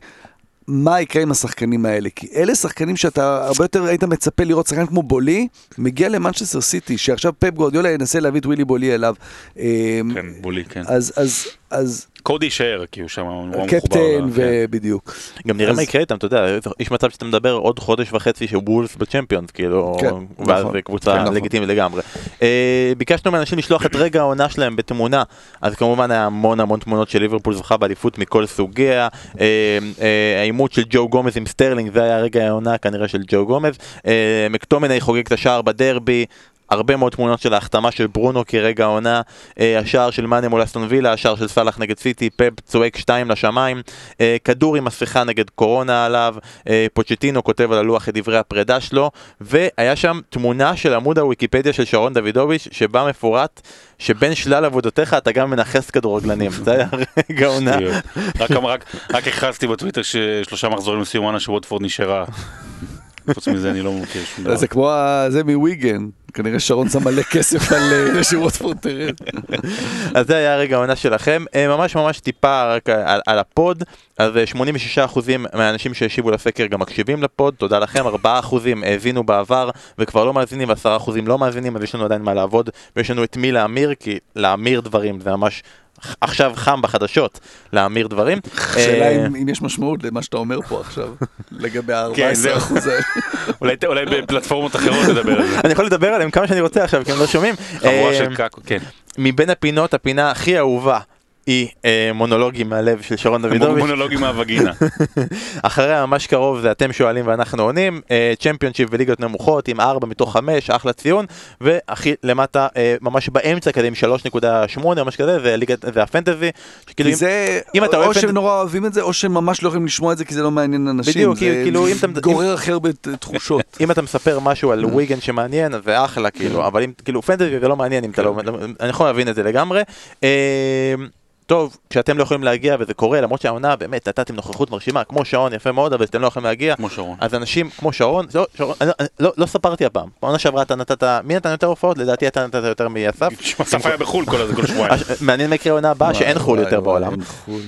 מה יקרה עם השחקנים האלה? כי אלה שחקנים שאתה הרבה יותר היית מצפה לראות שחקן כמו בולי, מגיע למנצ'סטר סיטי, שעכשיו פפ גורדיולה ינסה להביא את ווילי בולי אליו. אה, כן, בולי, כן. אז, אז, אז קודי יישאר, כי הוא שם נורא מחובר. קפטן, כן. ובדיוק. גם נראה מה יקרה איתם, אתה יודע, יש מצב שאתה מדבר עוד חודש וחצי שוולס בצ'מפיונס, כאילו, כן, ואז נכון. זה קבוצה כן, נכון. לגיטימית לגמרי. אה, ביקשנו מאנשים לשלוח את רגע העונה שלהם בתמונה, אז כמובן היה המון המון תמונות של ליברפול זוכה באליפות מכל סוגיה, אה, אה, העימות של ג'ו גומז עם סטרלינג, זה היה רגע העונה כנראה של ג'ו גומז, מקטומני חוגג את השער בדרבי. הרבה מאוד תמונות של ההחתמה של ברונו כרגע העונה, אה, השער של מאנה מול אסטון וילה, השער של סאלח נגד סיטי, פפ צועק שתיים לשמיים, אה, כדור עם מסכה נגד קורונה עליו, אה, פוצ'טינו כותב על הלוח את דברי הפרידה שלו, והיה שם תמונה של עמוד הוויקיפדיה של שרון דוידוביץ', שבה מפורט שבין שלל עבודותיך אתה גם מנכס כדורגלנים, זה היה רגע עונה. רק אמר- רק- רק הכרזתי בטוויטר ששלושה מחזורים לסיום העונה שווטפורד נשארה. חוץ מזה אני לא מכיר שום דבר. זה כמו זה מוויגן, כנראה שרון שם מלא כסף על אה, שווטפורד תרד. אז זה היה רגע העונה שלכם, אה, ממש ממש טיפה רק על, על הפוד, אז אה, 86% מהאנשים שהשיבו לסקר גם מקשיבים לפוד, תודה לכם, 4% האזינו בעבר וכבר לא מאזינים ו10% לא מאזינים, אז יש לנו עדיין מה לעבוד. ויש לנו את מי להמיר, כי להמיר דברים זה ממש עכשיו חם בחדשות, להמיר דברים. השאלה אה, אם יש משמעות למה שאתה אומר פה עכשיו, לגבי כן, ה-14 זהו. אחוז האלה. אולי- בפלטפורמות אחרות נדבר על זה. אני יכול לדבר עליהם כמה שאני רוצה עכשיו, כי הם לא שומעים. חבורה אה, של קקו, כן. מבין הפינות, הפינה הכי אהובה היא אה, מונולוגים מהלב של שרון דוידוביץ'. מונולוגים מהווגינה. אחריה ממש קרוב זה אתם שואלים ואנחנו עונים, צ'מפיונשיפ וליגות נמוכות עם 4 מתוך 5, אחלה ציון, והכי למטה, אה, ממש באמצע כזה עם 3.8 או משהו כזה, זה ליגת, זה הפנטזי, שכאילו כי אם- זה, אם אתה או אוהב שהם את- נורא אוהבים את זה, או שהם ממש לא יכולים לשמוע את זה כי זה לא מעניין אנשים. בדיוק, זה כאילו, אם אתה- גורר הכי הרבה תחושות. אם אתה מספר משהו על וויגן שמעניין, אז זה אחלה, כאילו, אבל אם, כאילו, פנטזי זה לא מעניין אם אתה לא, אני יכול להבין את זה לגמרי. אה, טוב, כשאתם לא יכולים להגיע, וזה קורה, למרות שהעונה באמת נתתם נוכחות מרשימה, כמו שעון, יפה מאוד, אבל אתם לא יכולים להגיע, כמו שרון. אז אנשים כמו שרון, לא, שרון, אני, אני, לא, לא ספרתי הפעם, בעונה שעברה אתה נתת, מי נתן יותר הופעות? לדעתי אתה נתת יותר מאסף. אסף היה בחו"ל כל שבועיים. מעניין מה יקרה העונה הבאה שאין חו"ל יותר בעולם. אין חו"ל.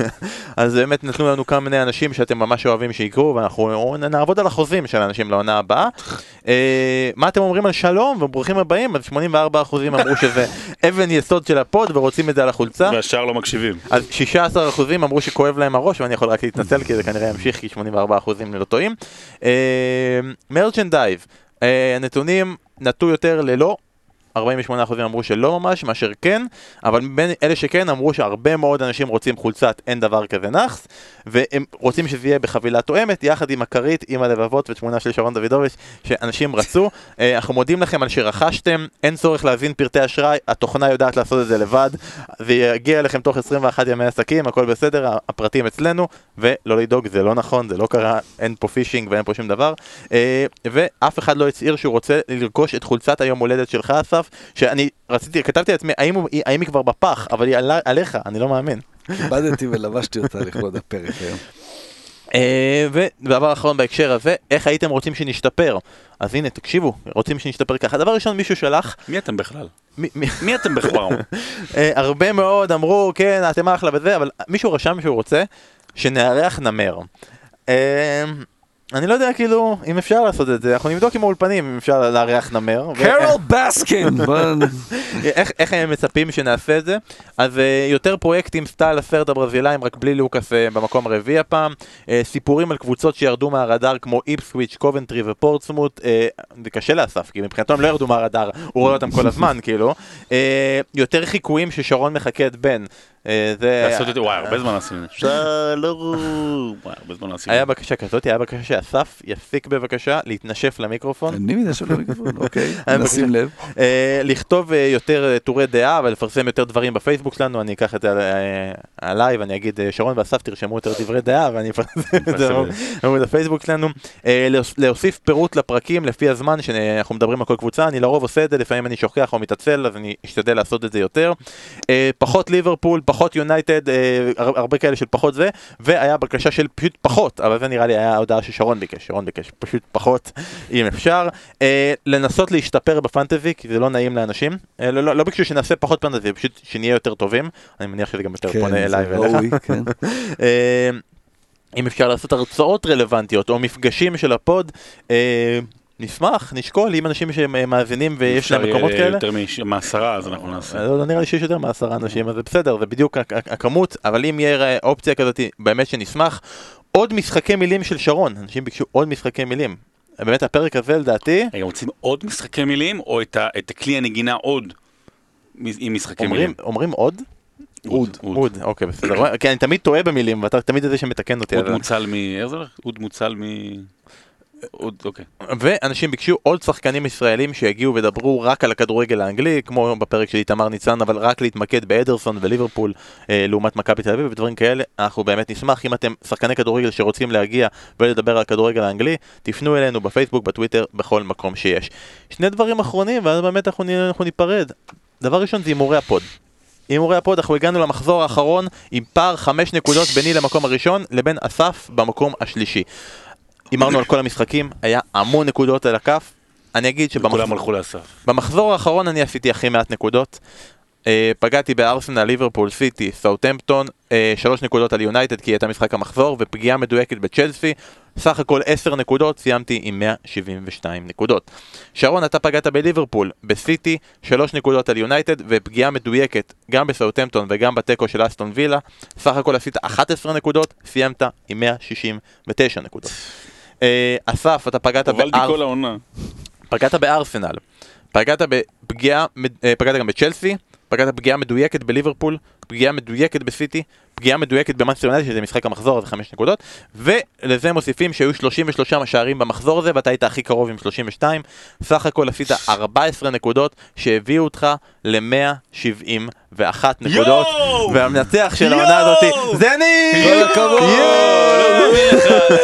אז באמת נתנו לנו כמה מיני אנשים שאתם ממש אוהבים שיקרו, ואנחנו נעבוד על החוזים של האנשים לעונה הבאה. אה, מה אתם אומרים על שלום וברוכים הבאים? אז 84% אמרו שזה אבן יסוד של הפוד ורוצים את זה על החולצה. והשאר לא מקשיבים. אז 16% אמרו שכואב להם הראש, ואני יכול רק להתנצל כי זה כנראה ימשיך, כי 84% לא טועים. מרצ'נדייב, הנתונים נטו יותר ללא. 48% אמרו שלא ממש, מאשר כן, אבל בין אלה שכן אמרו שהרבה מאוד אנשים רוצים חולצת אין דבר כזה נאחס, והם רוצים שזה יהיה בחבילה תואמת, יחד עם הכרית, עם הלבבות ותמונה של שרון דוידוביץ', שאנשים רצו. אה, אנחנו מודים לכם על שרכשתם, אין צורך להזין פרטי אשראי, התוכנה יודעת לעשות את זה לבד, זה יגיע אליכם תוך 21 ימי עסקים, הכל בסדר, הפרטים אצלנו, ולא לדאוג, זה לא נכון, זה לא קרה, אין פה פישינג ואין פה שום דבר. אה, ואף אחד לא הצהיר שהוא רוצה לרכוש את חולצת היום הולדת שלך, אסף, שאני רציתי, כתבתי לעצמי, האם, האם היא כבר בפח, אבל היא עלה, עליך, אני לא מאמין. כיבדתי ולבשתי אותה לכבוד הפרק היום. אה, ודבר אחרון בהקשר הזה, איך הייתם רוצים שנשתפר? אז הנה, תקשיבו, רוצים שנשתפר ככה. דבר ראשון, מישהו שלח, מי אתם בכלל? מי- אתם בכלל? אה, הרבה מאוד אמרו, כן, אתם אחלה וזה, אבל מישהו רשם שהוא רוצה שנארח נמר. אה, אני לא יודע כאילו אם אפשר לעשות את זה, אנחנו נבדוק עם האולפנים אם אפשר לארח נמר. קרול בסקין! איך, הם מצפים שנעשה את זה? אז אה, יותר פרויקטים סטייל הסרט הברזילאים, רק בלי לוקאס אה, במקום הרביעי הפעם. אה, סיפורים על קבוצות שירדו מהרדאר כמו איפסוויץ', קובנטרי ופורטסמוט. אה, זה קשה לאסף, כי מבחינתו הם לא ירדו מהרדאר, הוא רואה אותם כל הזמן, כאילו. יותר חיקויים ששרון מחקה את בן. Uh, זה... לעשות את זה, וואי, הרבה זמן עשינו את זה. שלום. וואי, הרבה זמן עשינו היה. בקשה כזאת, היה בקשה שאסף יפסיק בבקשה להתנשף למיקרופון. אני מתנשף למיקרופון, אוקיי, אה, נשים. לב. אה, לכתוב אה, יותר אה, טורי דעה ולפרסם יותר דברים בפייסבוק שלנו, אני אקח את זה אה, עליי ואני אגיד אה, שרון ואסף תרשמו יותר דברי דעה ואני אפרסם את זה בעמוד הפייסבוק שלנו. אה, להוס- להוסיף פירוט לפרקים לפי הזמן שאנחנו מדברים על כל קבוצה, אני לרוב עושה את זה, לפעמים אני שוכח או מתעצל אז אני אשתדל לעשות את זה יותר. אה, פחות ליברפול, פחות יונייטד, אה, הר- הרבה כאלה של פחות זה, והיה בקשה של פשוט פחות, אבל זה נראה לי היה ההודעה ששרון ביקש, שרון ביקש פשוט פחות אם אפשר. אה, לנסות להשתפר ב fantasy, כי זה לא נעים לאנשים. אה, לא, לא, לא ביקשו שנעשה פחות fantasy, פשוט שנהיה יותר טובים. אני מניח שזה גם יותר פונה כן, אליי זה ואליך. ראוי, כן. אם אפשר לעשות הרצאות רלוונטיות או מפגשים של הפוד, אה, נשמח, נשקול עם אנשים שמאזינים ויש אפשר להם מקומות יהיה כאלה. יותר מעשרה, אז אנחנו נעשה. לא, לא נראה לי שיש יותר מעשרה אנשים, אז זה בסדר, זה בדיוק הכ- הכ- הכמות, אבל אם יהיה אה, אופציה כזאת, באמת שנשמח. עוד משחקי מילים של שרון, אנשים ביקשו עוד משחקי מילים. באמת הפרק הזה לדעתי, רגע, רוצים עוד משחקי מילים, או את ה- את הכלי הנגינה עוד עם משחקי אומרים, מילים? אומרים עוד? אוד. אוד, אוקיי בסדר, כי אני תמיד טועה במילים ואתה תמיד זה שמתקן אותי. אוד מוצל מ... איך זה הולך? אוד מוצל מ... אוקיי. ואנשים ביקשו עוד שחקנים ישראלים שיגיעו וידברו רק על הכדורגל האנגלי, כמו בפרק של איתמר ניצן, אבל רק להתמקד באדרסון וליברפול אה, לעומת מכבי תל אביב ודברים כאלה. אנחנו באמת נשמח אם אתם שחקני כדורגל שרוצים להגיע ולדבר על הכדורגל האנגלי, תפנו אלינו בפייסבוק, בטוויטר, בכל מקום שיש. שני דברים אחרונים, ואז באמת אנחנו, אנחנו ניפרד. דבר ראשון זה הימורי הפוד. הימורי הפוד, אנחנו הגענו למחזור האחרון עם פער חמש נקודות ביני למקום הראשון לבין אסף במקום השלישי. הימרנו על כל המשחקים, היה המון נקודות על הכף. אני אגיד שבמחזור האחרון אני עשיתי הכי מעט נקודות. אה, פגעתי בארסנל, ליברפול, סיטי, סאוטהמפטון, אה, שלוש נקודות על יונייטד כי הייתה משחק המחזור, ופגיעה מדויקת בצ'לסי. סך הכל 10 נקודות, סיימתי עם 172 נקודות. שרון, אתה פגעת בליברפול, בסיטי, 3 נקודות על יונייטד, ופגיעה מדויקת גם בסאוטהמפטון וגם בתיקו של אסטון וילה. סך הכל עשית 11 נקודות, סיימת עם 169 נקודות. אה, אסף, אתה פגעת הובלתי בארסנל. כל העונה. פגעת בארסנל, פגעת בפגיעה, אה, פגעת גם בצ'לסי, פגעת פגיעה מדויקת בליברפול, פגיעה מדויקת בסיטי, פגיעה מדויקת במאנסטר יונייטד שזה משחק המחזור הזה חמש נקודות, ולזה מוסיפים שהיו 33 שערים במחזור הזה ואתה היית הכי קרוב עם 32, סך הכל עשית 14 נקודות שהביאו אותך ל-171 נקודות! והמנצח של העונה הזאתי! זה אני!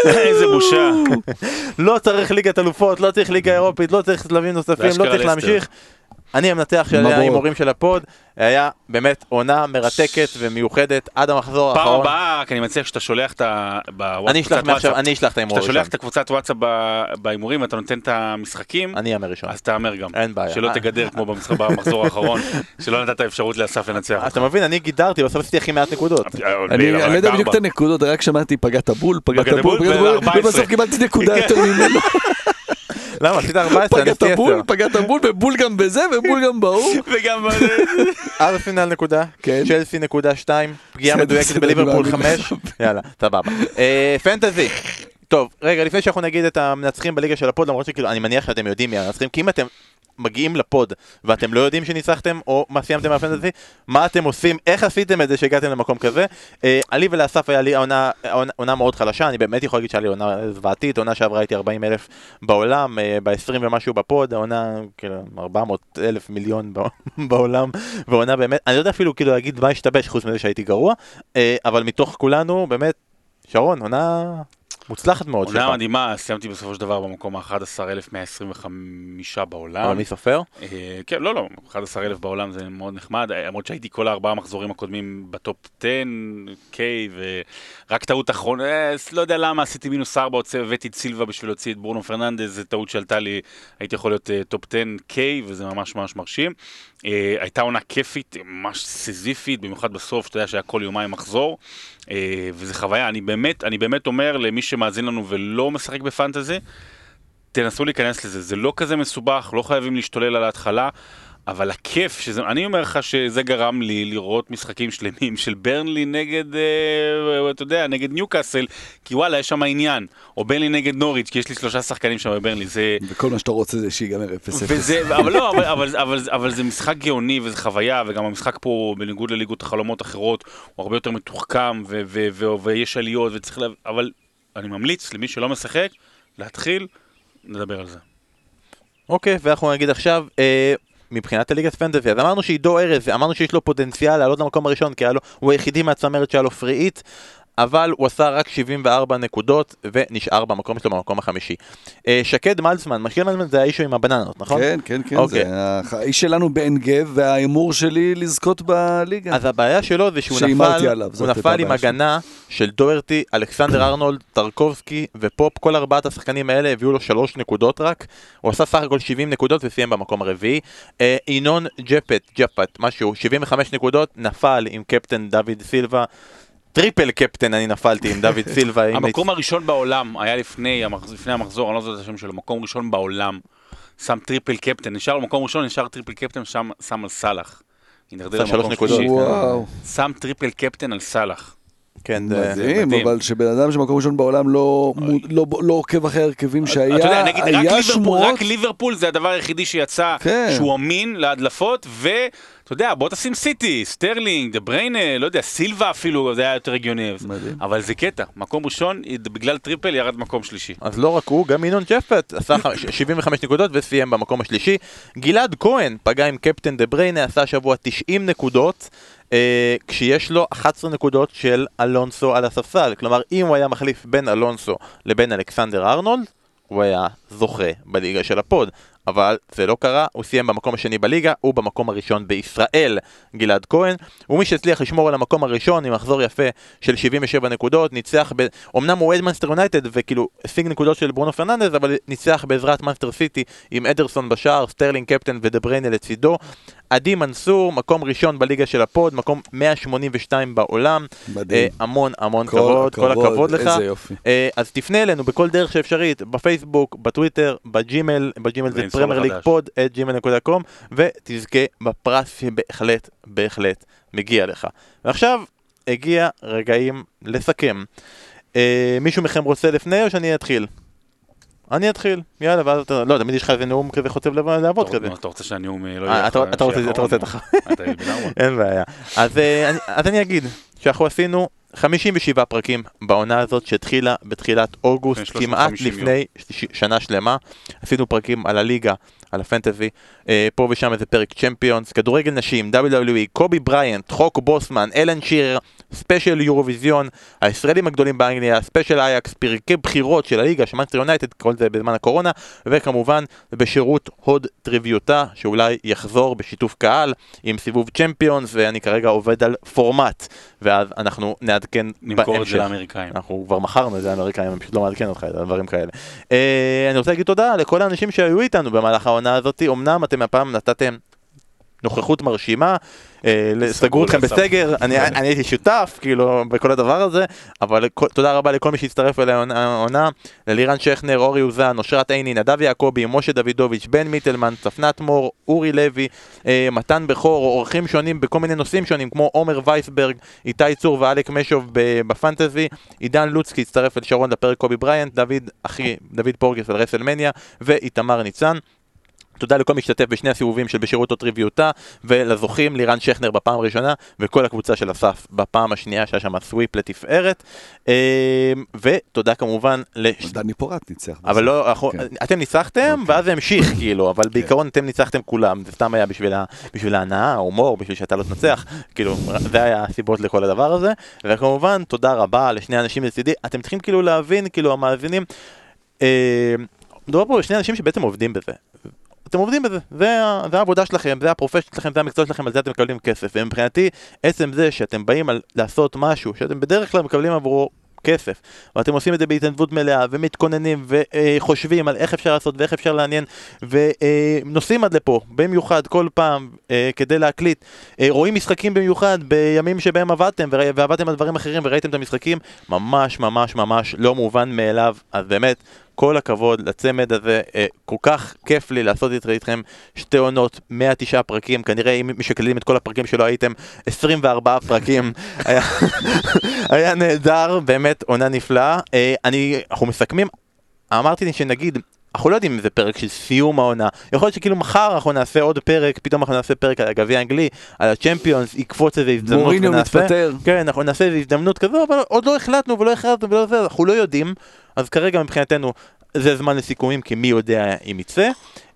איזה בושה. לא צריך ליגת אלופות, לא צריך ליגה אירופית, לא צריך שלבים נוספים, לא צריך. להמשיך. אני המנתח של. ההימורים של הפוד, היה באמת עונה מרתקת ומיוחדת עד המחזור פעם האחרון. הבאה, כי אני מציע שאתה שולח את ה... אני אשלח את ההימור כשאתה שולח. את הקבוצת וואטסאפ ב- בהימורים ואתה נותן את המשחקים, אני אאמר ראשון. אז תהמר גם. אין בעיה. שלא. תגדר כמו במחזור האחרון, שלא נתת אפשרות לאסף לנצח. אתה מבין, אני גידרתי, בסוף עשיתי הכי מעט נקודות. אני לא יודע בדיוק את הנקודות, רק שמעתי פגעת בול, פגעת בול, פגעת בול, ו- 14. ובסוף קיבלתי נקודה. יותר ממנו. למה? עשית 14, אני פגעת עשיתי בול, 10. פגעת בול, ובול גם בזה, ובול גם בהוא. וגם... ארסנל נקודה, כן. צ'לסי נקודה 2, פגיעה מדויקת בליברפול אני מאמין 5, יאללה, סבבה. אה, fantasy. טוב, רגע, לפני שאנחנו נגיד את המנצחים בליגה של הפוד, למרות שכאילו, אני מניח שאתם יודעים מי המנצחים, כי אם אתם מגיעים לפוד ואתם לא יודעים שניצחתם או מה סיימתם מה fantasy, מה אתם עושים, איך עשיתם את זה שהגעתם למקום כזה. אה, לי ולאסף היה לי עונה, מאוד חלשה, אני באמת יכול להגיד שהיה לי עונה זוועתית, עונה שעברה הייתי 40 אלף בעולם, אה, ב-20 ומשהו בפוד, העונה כאילו 400 אלף מיליון בעולם, ועונה באמת, אני לא יודע אפילו כאילו להגיד מה השתבש חוץ מזה שהייתי גרוע, אה, אבל מתוך כולנו באמת, שרון, עונה מוצלחת מאוד עונה מדהימה, סיימתי בסופו של דבר במקום ה-11,125 בעולם. אבל מי סופר? אה, כן, לא, לא, 11,000 בעולם זה מאוד נחמד, למרות שהייתי כל הארבעה מחזורים הקודמים ב top 10, K, ורק טעות אחרונה, אה, לא יודע למה, עשיתי מינוס 4, הבאתי את סילבה בשביל להוציא את ברונו פרננדז, זו טעות שעלתה לי, הייתי יכול להיות top 10 K, וזה ממש ממש מרשים. אה, הייתה עונה כיפית, ממש סיזיפית, במיוחד בסוף, אתה יודע שהיה כל יומיים מחזור, אה, וזה חוויה, אני באמת, אני באמת אומר למי שמאזין לנו ולא משחק ב fantasy, תנסו להיכנס לזה, זה לא כזה מסובך, לא חייבים להשתולל על ההתחלה. אבל הכיף, שזה, אני אומר לך שזה גרם לי לראות משחקים שלמים של ברנלי נגד, אה, אתה יודע, נגד ניוקאסל, כי וואלה, יש שם עניין. או ברנלי נגד נוריץ', כי יש לי שלושה שחקנים שם בברנלי, זה... וכל מה שאתה רוצה זה שיגמר 0-0. וזה, אבל לא, אבל, אבל, אבל, אבל זה משחק גאוני וזה חוויה, וגם המשחק פה, בניגוד לליגות החלומות אחרות, הוא הרבה יותר מתוחכם, ו, ו, ו, ו, ויש עליות, וצריך לה... אבל אני ממליץ למי שלא משחק, להתחיל, נדבר על זה. אוקיי, ואנחנו נגיד עכשיו, אה, מבחינת הליגת פנטזי, אז אמרנו שעידו ארז, אמרנו שיש לו פוטנציאל לעלות למקום הראשון, כי לו, הוא היחידי מהצמרת שהיה לו פריאית, אבל הוא עשה רק 74 נקודות ונשאר במקום שלו במקום החמישי. אה, שקד מלצמן, משקיע מלצמן זה האיש עם הבננות, נכון? כן, כן, כן, אוקיי. זה האיש שלנו בעין גב, וההימור שלי לזכות בליגה. אז הבעיה שלו זה שהוא נפל, עליו, הוא נפל עם הגנה של דוארטי, אלכסנדר ארנולד, טרקובסקי ופופ, כל ארבעת השחקנים האלה הביאו לו שלוש נקודות רק, הוא עשה סך הכל 70 נקודות וסיים במקום הרביעי. אה, ינון ג'פט, ג'פט, משהו, 75 נקודות, נפל עם קפטן דוד סילבה. triple captain אני נפלתי עם דוד סילבה. המקום הראשון בעולם היה לפני, המחזור, אני לא זוכר את השם שלו, מקום ראשון בעולם. שם triple captain, נשאר לו מקום ראשון, נשאר triple captain, שם, שם על סאלח. הידרדר למקום שלישי. שם triple captain על סאלח. כן, מדהים, אבל שבן אדם שמקום ראשון בעולם לא, לא, לא עוקב אחרי הרכבים שהיה, אתה יודע, נגיד, היה שמועות... רק ליברפול זה הדבר היחידי שיצא כן. שהוא אמין להדלפות, ו... אתה יודע, בוא תשים סיטי, סטרלינג, דה בריינה, לא יודע, סילבה אפילו, זה היה יותר הגיוני. מדהים. אבל זה קטע, מקום ראשון, בגלל triple ירד מקום שלישי. אז לא רק הוא, גם ינון ג'פט עשה 75 נקודות וסיים במקום השלישי. גלעד כהן פגע עם קפטן דה בריינה, עשה השבוע 90 נקודות. אה, כשיש לו 11 נקודות של אלונסו על הספסל. כלומר, אם הוא היה מחליף בין אלונסו לבין אלכסנדר ארנולד, הוא היה זוכה בליגה של הפוד. אבל זה לא קרה, הוא סיים במקום השני בליגה, הוא במקום הראשון בישראל, גלעד כהן. הוא מי שהצליח לשמור על המקום הראשון עם מחזור יפה של 77 נקודות, ניצח, ב... אמנם הוא אוהד מנצ'סטר יונייטד וכאילו השיג נקודות של ברונו פרננדז, אבל ניצח בעזרת מנצ'סטר סיטי עם אדרסון בשער, סטרלינג קפטן ודה בריינה לצידו. עדי מנסור, מקום ראשון בליגה של ה pod, מקום 182 בעולם. מדהים. אה, המון המון כל כבוד, הכבוד, כל הכבוד לך. איזה יופי. אה, אז תפנה אלינו בכל דרך שאפשרית, בפייסבוק, בטוויטר, בג'ימל, בג'ימל זה Premier League pod, at gmail.com, ותזכה בפרס שבהחלט, בהחלט מגיע לך. ועכשיו הגיע רגעים לסכם. אה, מישהו מכם רוצה לפני או שאני אתחיל? אני אתחיל, יאללה, ואז אתה, לא, תמיד יש לך איזה נאום כזה חוצב לעבוד כזה. אתה רוצה שהנאום אה, לא אה, יהיה... אתה רוצה את החיים. אין בעיה. אה, אז אני אגיד שאנחנו עשינו 57 פרקים בעונה הזאת שהתחילה בתחילת אוגוסט, כמעט לפני שנה שלמה. עשינו פרקים על הליגה, על ה fantasy, אה, פה ושם איזה פרק צ'מפיונס, כדורגל נשים, WWE, קובי בריינט, חוק בוסמן, אלן שירר, special יורוויזיון, הישראלים הגדולים באנגליה, special אייקס, פרקי בחירות של הליגה, של מנצ'סטר יונייטד, כל זה בזמן הקורונה, וכמובן בשירות הוד טריוויותה, שאולי יחזור בשיתוף קהל עם סיבוב צ'מפיונס, ואני כרגע עובד על פורמט, ואז אנחנו נעדכן בהמשך. נמכור את זה לאמריקאים. אנחנו כבר מכרנו את זה לאמריקאים, אני פשוט לא מעדכן אותך, דברים כאלה. אה, אני רוצה להגיד תודה לכל האנשים שהיו איתנו במהלך העונה הזאת, אמנם אתם הפעם נתתם נוכחות מרשימה, אה, סגרו אתכם בסגר, אני הייתי שותף כאילו בכל הדבר הזה, אבל תודה רבה לכל מי שהצטרף אליי העונה, ללירן שכנר, אורי אוזן, אושרת עיני, נדב יעקבי, משה דוידוביץ', בן מיטלמן, צפנת מור, אורי לוי, אה, מתן בכור, אורחים שונים בכל מיני נושאים שונים כמו עומר וייסברג, איתי צור ואלק משוב בפנטזי, עידן לוצקי הצטרף אל שרון לפרק קובי בריינט, דוד אחי, דוד פורגס על רסלמניה ואיתמר ניצן. תודה לכל משתתף בשני הסיבובים של בשירות הוד טריוויותה, ולזוכים לירן שכנר בפעם הראשונה, וכל הקבוצה של אסף בפעם השנייה, שהיה שם sweep לתפארת. אה, ותודה כמובן לש... דני פורט ניצח. אבל לא, כן. אתם ניצחתם, אוקיי. ואז זה המשיך, כאילו, אבל בעיקרון אתם ניצחתם כולם, זה סתם היה בשביל ההנאה, ההומור, בשביל שאתה לא תנצח, כאילו, זה היה הסיבות לכל הדבר הזה, וכמובן, תודה רבה לשני אנשים לצידי, אתם צריכים כאילו להבין, כאילו, המאזינים, אה, מדובר פה בשני אנשים שבעצם עובדים בזה. אתם עובדים בזה, זה, זה העבודה שלכם, זה הפרופשט שלכם, זה המקצוע שלכם, על זה אתם מקבלים כסף. ומבחינתי, עצם זה שאתם באים על לעשות משהו, שאתם בדרך כלל מקבלים עבורו כסף, ואתם עושים את זה בהתנדבות מלאה, ומתכוננים, וחושבים על איך אפשר לעשות ואיך אפשר לעניין, ונוסעים עד לפה, במיוחד, כל פעם, אה, כדי להקליט. אה, רואים משחקים במיוחד בימים שבהם עבדתם, ועבדתם על דברים אחרים וראיתם את המשחקים, ממש ממש ממש לא מובן מאליו, אז באמת, כל הכבוד לצמד הזה, אה, כל כך כיף לי לעשות את זה איתכם. שתי עונות, 109 פרקים, כנראה אם משקללים את כל הפרקים שלא הייתם, 24 פרקים, היה, היה נהדר, באמת עונה נפלאה. אה, אני, אנחנו מסכמים, אמרתי לי שנגיד, אנחנו לא יודעים אם זה פרק של סיום העונה, יכול להיות שכאילו מחר אנחנו נעשה עוד פרק, פתאום אנחנו נעשה פרק על הגביע האנגלי, על הצ'מפיונס, יקפוץ איזה הזדמנות מוריניו. מתפטר. כן, אנחנו נעשה איזו הזדמנות כזו, אבל עוד לא החלטנו ולא הכרזנו ולא זה, אנחנו לא יודעים, אז כרגע מבחינתנו זה זמן לסיכומים, כי מי יודע אם יצא.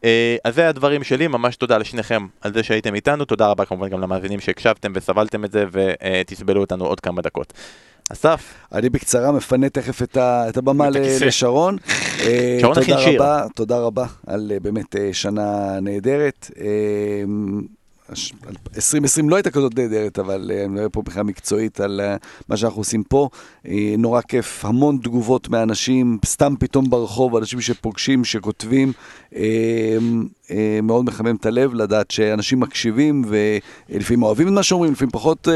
אה, אז זה הדברים שלי, ממש תודה לשניכם על זה שהייתם איתנו, תודה רבה כמובן גם למאזינים שהקשבתם וסבלתם את זה ותסבלו אותנו עוד כמה דקות. אסף, אני בקצרה מפנה תכף את, ה, את הבמה את ל-. לשרון. אה, שרון הכין תודה שיר. רבה, תודה רבה על אה, באמת אה, שנה נהדרת. אה, הש- 2020 לא הייתה כזאת נהדרת, אבל אה, אני רואה פה בכלל מקצועית על אה, מה שאנחנו עושים פה. אה, נורא כיף, המון תגובות מאנשים, סתם פתאום ברחוב, אנשים שפוגשים, שכותבים. מאוד מחמם את הלב לדעת שאנשים מקשיבים ולפעמים אוהבים את מה שאומרים, לפעמים פחות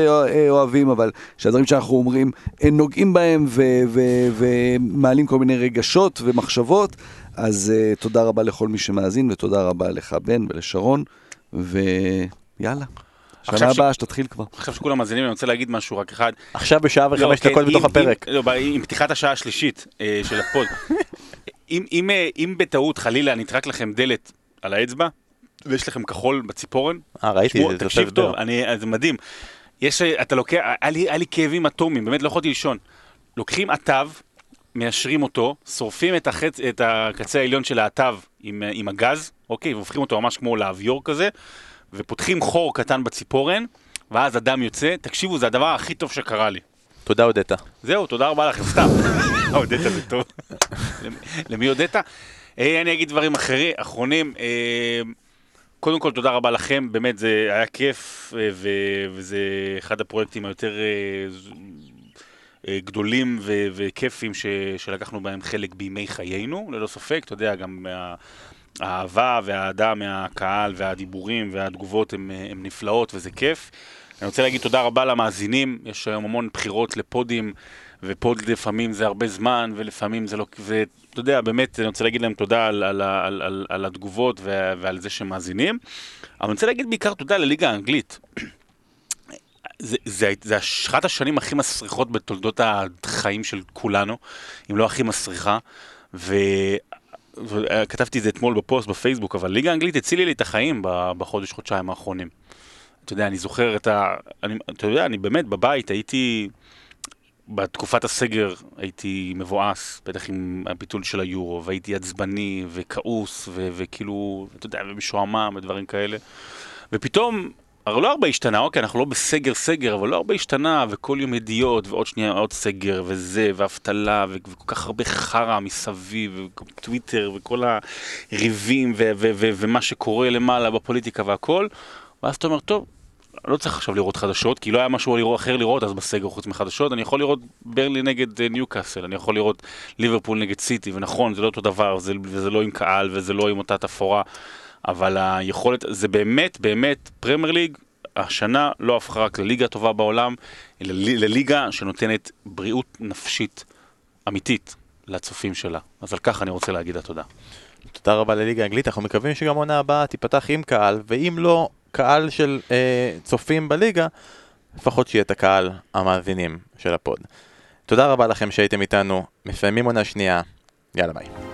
אוהבים, אבל שהדברים שאנחנו אומרים נוגעים בהם ו- ו- ומעלים כל מיני רגשות ומחשבות. אז תודה רבה לכל מי שמאזין ותודה רבה לך בן ולשרון, ויאללה. עכשיו שנה הבאה שתתחיל כבר. עכשיו שכולם מאזינים, אני רוצה להגיד משהו רק אחד. עכשיו בשעה וחמש כן, דקות אם- בתוך הפרק. לא, עם פתיחת השעה השלישית אה, של הפוד. אם- אה, אם בטעות, חלילה, נטרק לכם דלת על האצבע, ויש לכם כחול בציפורן, אה, ראיתי, זה תקשיב. טוב, זה מדהים. יש, אה, אתה לוקח, היה לי, כאבים אטומיים, באמת לא יכולתי לישון. לוקחים עטב, מיישרים אותו, שורפים את, החץ, את הקצה העליון של העטב עם, עם הגז, אוקיי, והופכים אותו ממש כמו לאביור כזה, ופותחים חור קטן בציפורן, ואז הדם יוצא. תקשיבו, זה הדבר הכי טוב שקרה לי. תודה הודית. זהו, תודה רבה לכם, סתם. הודית זה טוב. למי- הודית? אה, אני אגיד דברים אחרים, אחרונים. אה, קודם כל, תודה רבה לכם, באמת, זה היה כיף, אה, וזה אחד הפרויקטים היותר גדולים ו- וכיפים ש- שלקחנו בהם חלק בימי חיינו, ללא ספק, אתה יודע, גם מה- האהבה והאהדה מהקהל והדיבורים והתגובות הם, אה, הם נפלאות וזה כיף. אני רוצה להגיד תודה רבה למאזינים, יש היום המון בחירות לפודים, ופוד לפעמים זה הרבה זמן, ולפעמים זה לא... ואתה יודע, באמת, אני רוצה להגיד להם תודה על, על, על, על, על התגובות ו- ועל זה שמאזינים. אבל אני רוצה להגיד בעיקר תודה לליגה האנגלית. זה, זה, זה אחת השנים הכי מסריחות בתולדות החיים של כולנו, אם לא הכי מסריחה. ו... וכתבתי את זה אתמול בפוסט בפייסבוק, אבל ליגה האנגלית הצילי לי את החיים בחודש, חודשיים האחרונים. אתה יודע, אני זוכר את ה... אני, אתה יודע, אני באמת בבית הייתי... בתקופת הסגר הייתי מבואס, בטח עם הביטול של היורו, והייתי עצבני וכעוס, וכאילו, אתה יודע, ומשועמם ודברים כאלה. ופתאום, הרי לא הרבה השתנה, אוקיי, אנחנו לא בסגר סגר, אבל לא הרבה השתנה, וכל יום ידיעות, ועוד שנייה עוד סגר, וזה, ואבטלה, וכל כך הרבה חרא מסביב, וטוויטר, וכל הריבים, ומה שקורה למעלה בפוליטיקה והכל, ואז אתה אומר, טוב, לא צריך עכשיו לראות חדשות, כי לא היה משהו לראות, אחר לראות אז בסגר חוץ מחדשות, אני יכול לראות ברלי נגד אה, ניוקאסל, אני יכול לראות ליברפול נגד סיטי, ונכון, זה לא אותו דבר, זה, וזה לא עם קהל, וזה לא עם אותה תפאורה, אבל היכולת, זה באמת, באמת, פרמייר ליג, השנה לא הפכה רק לליגה הטובה בעולם, אלא לליגה שנותנת בריאות נפשית אמיתית לצופים שלה. אז על כך אני רוצה להגיד לה תודה. רבה לליגה האנגלית, אנחנו מקווים שגם עונה הבאה תיפתח עם קהל, ואם לא קהל של אה, צופים בליגה, לפחות שיהיה את הקהל המאזינים של ה pod. תודה רבה לכם שהייתם איתנו, מסיימים עונה שנייה, יאללה ביי.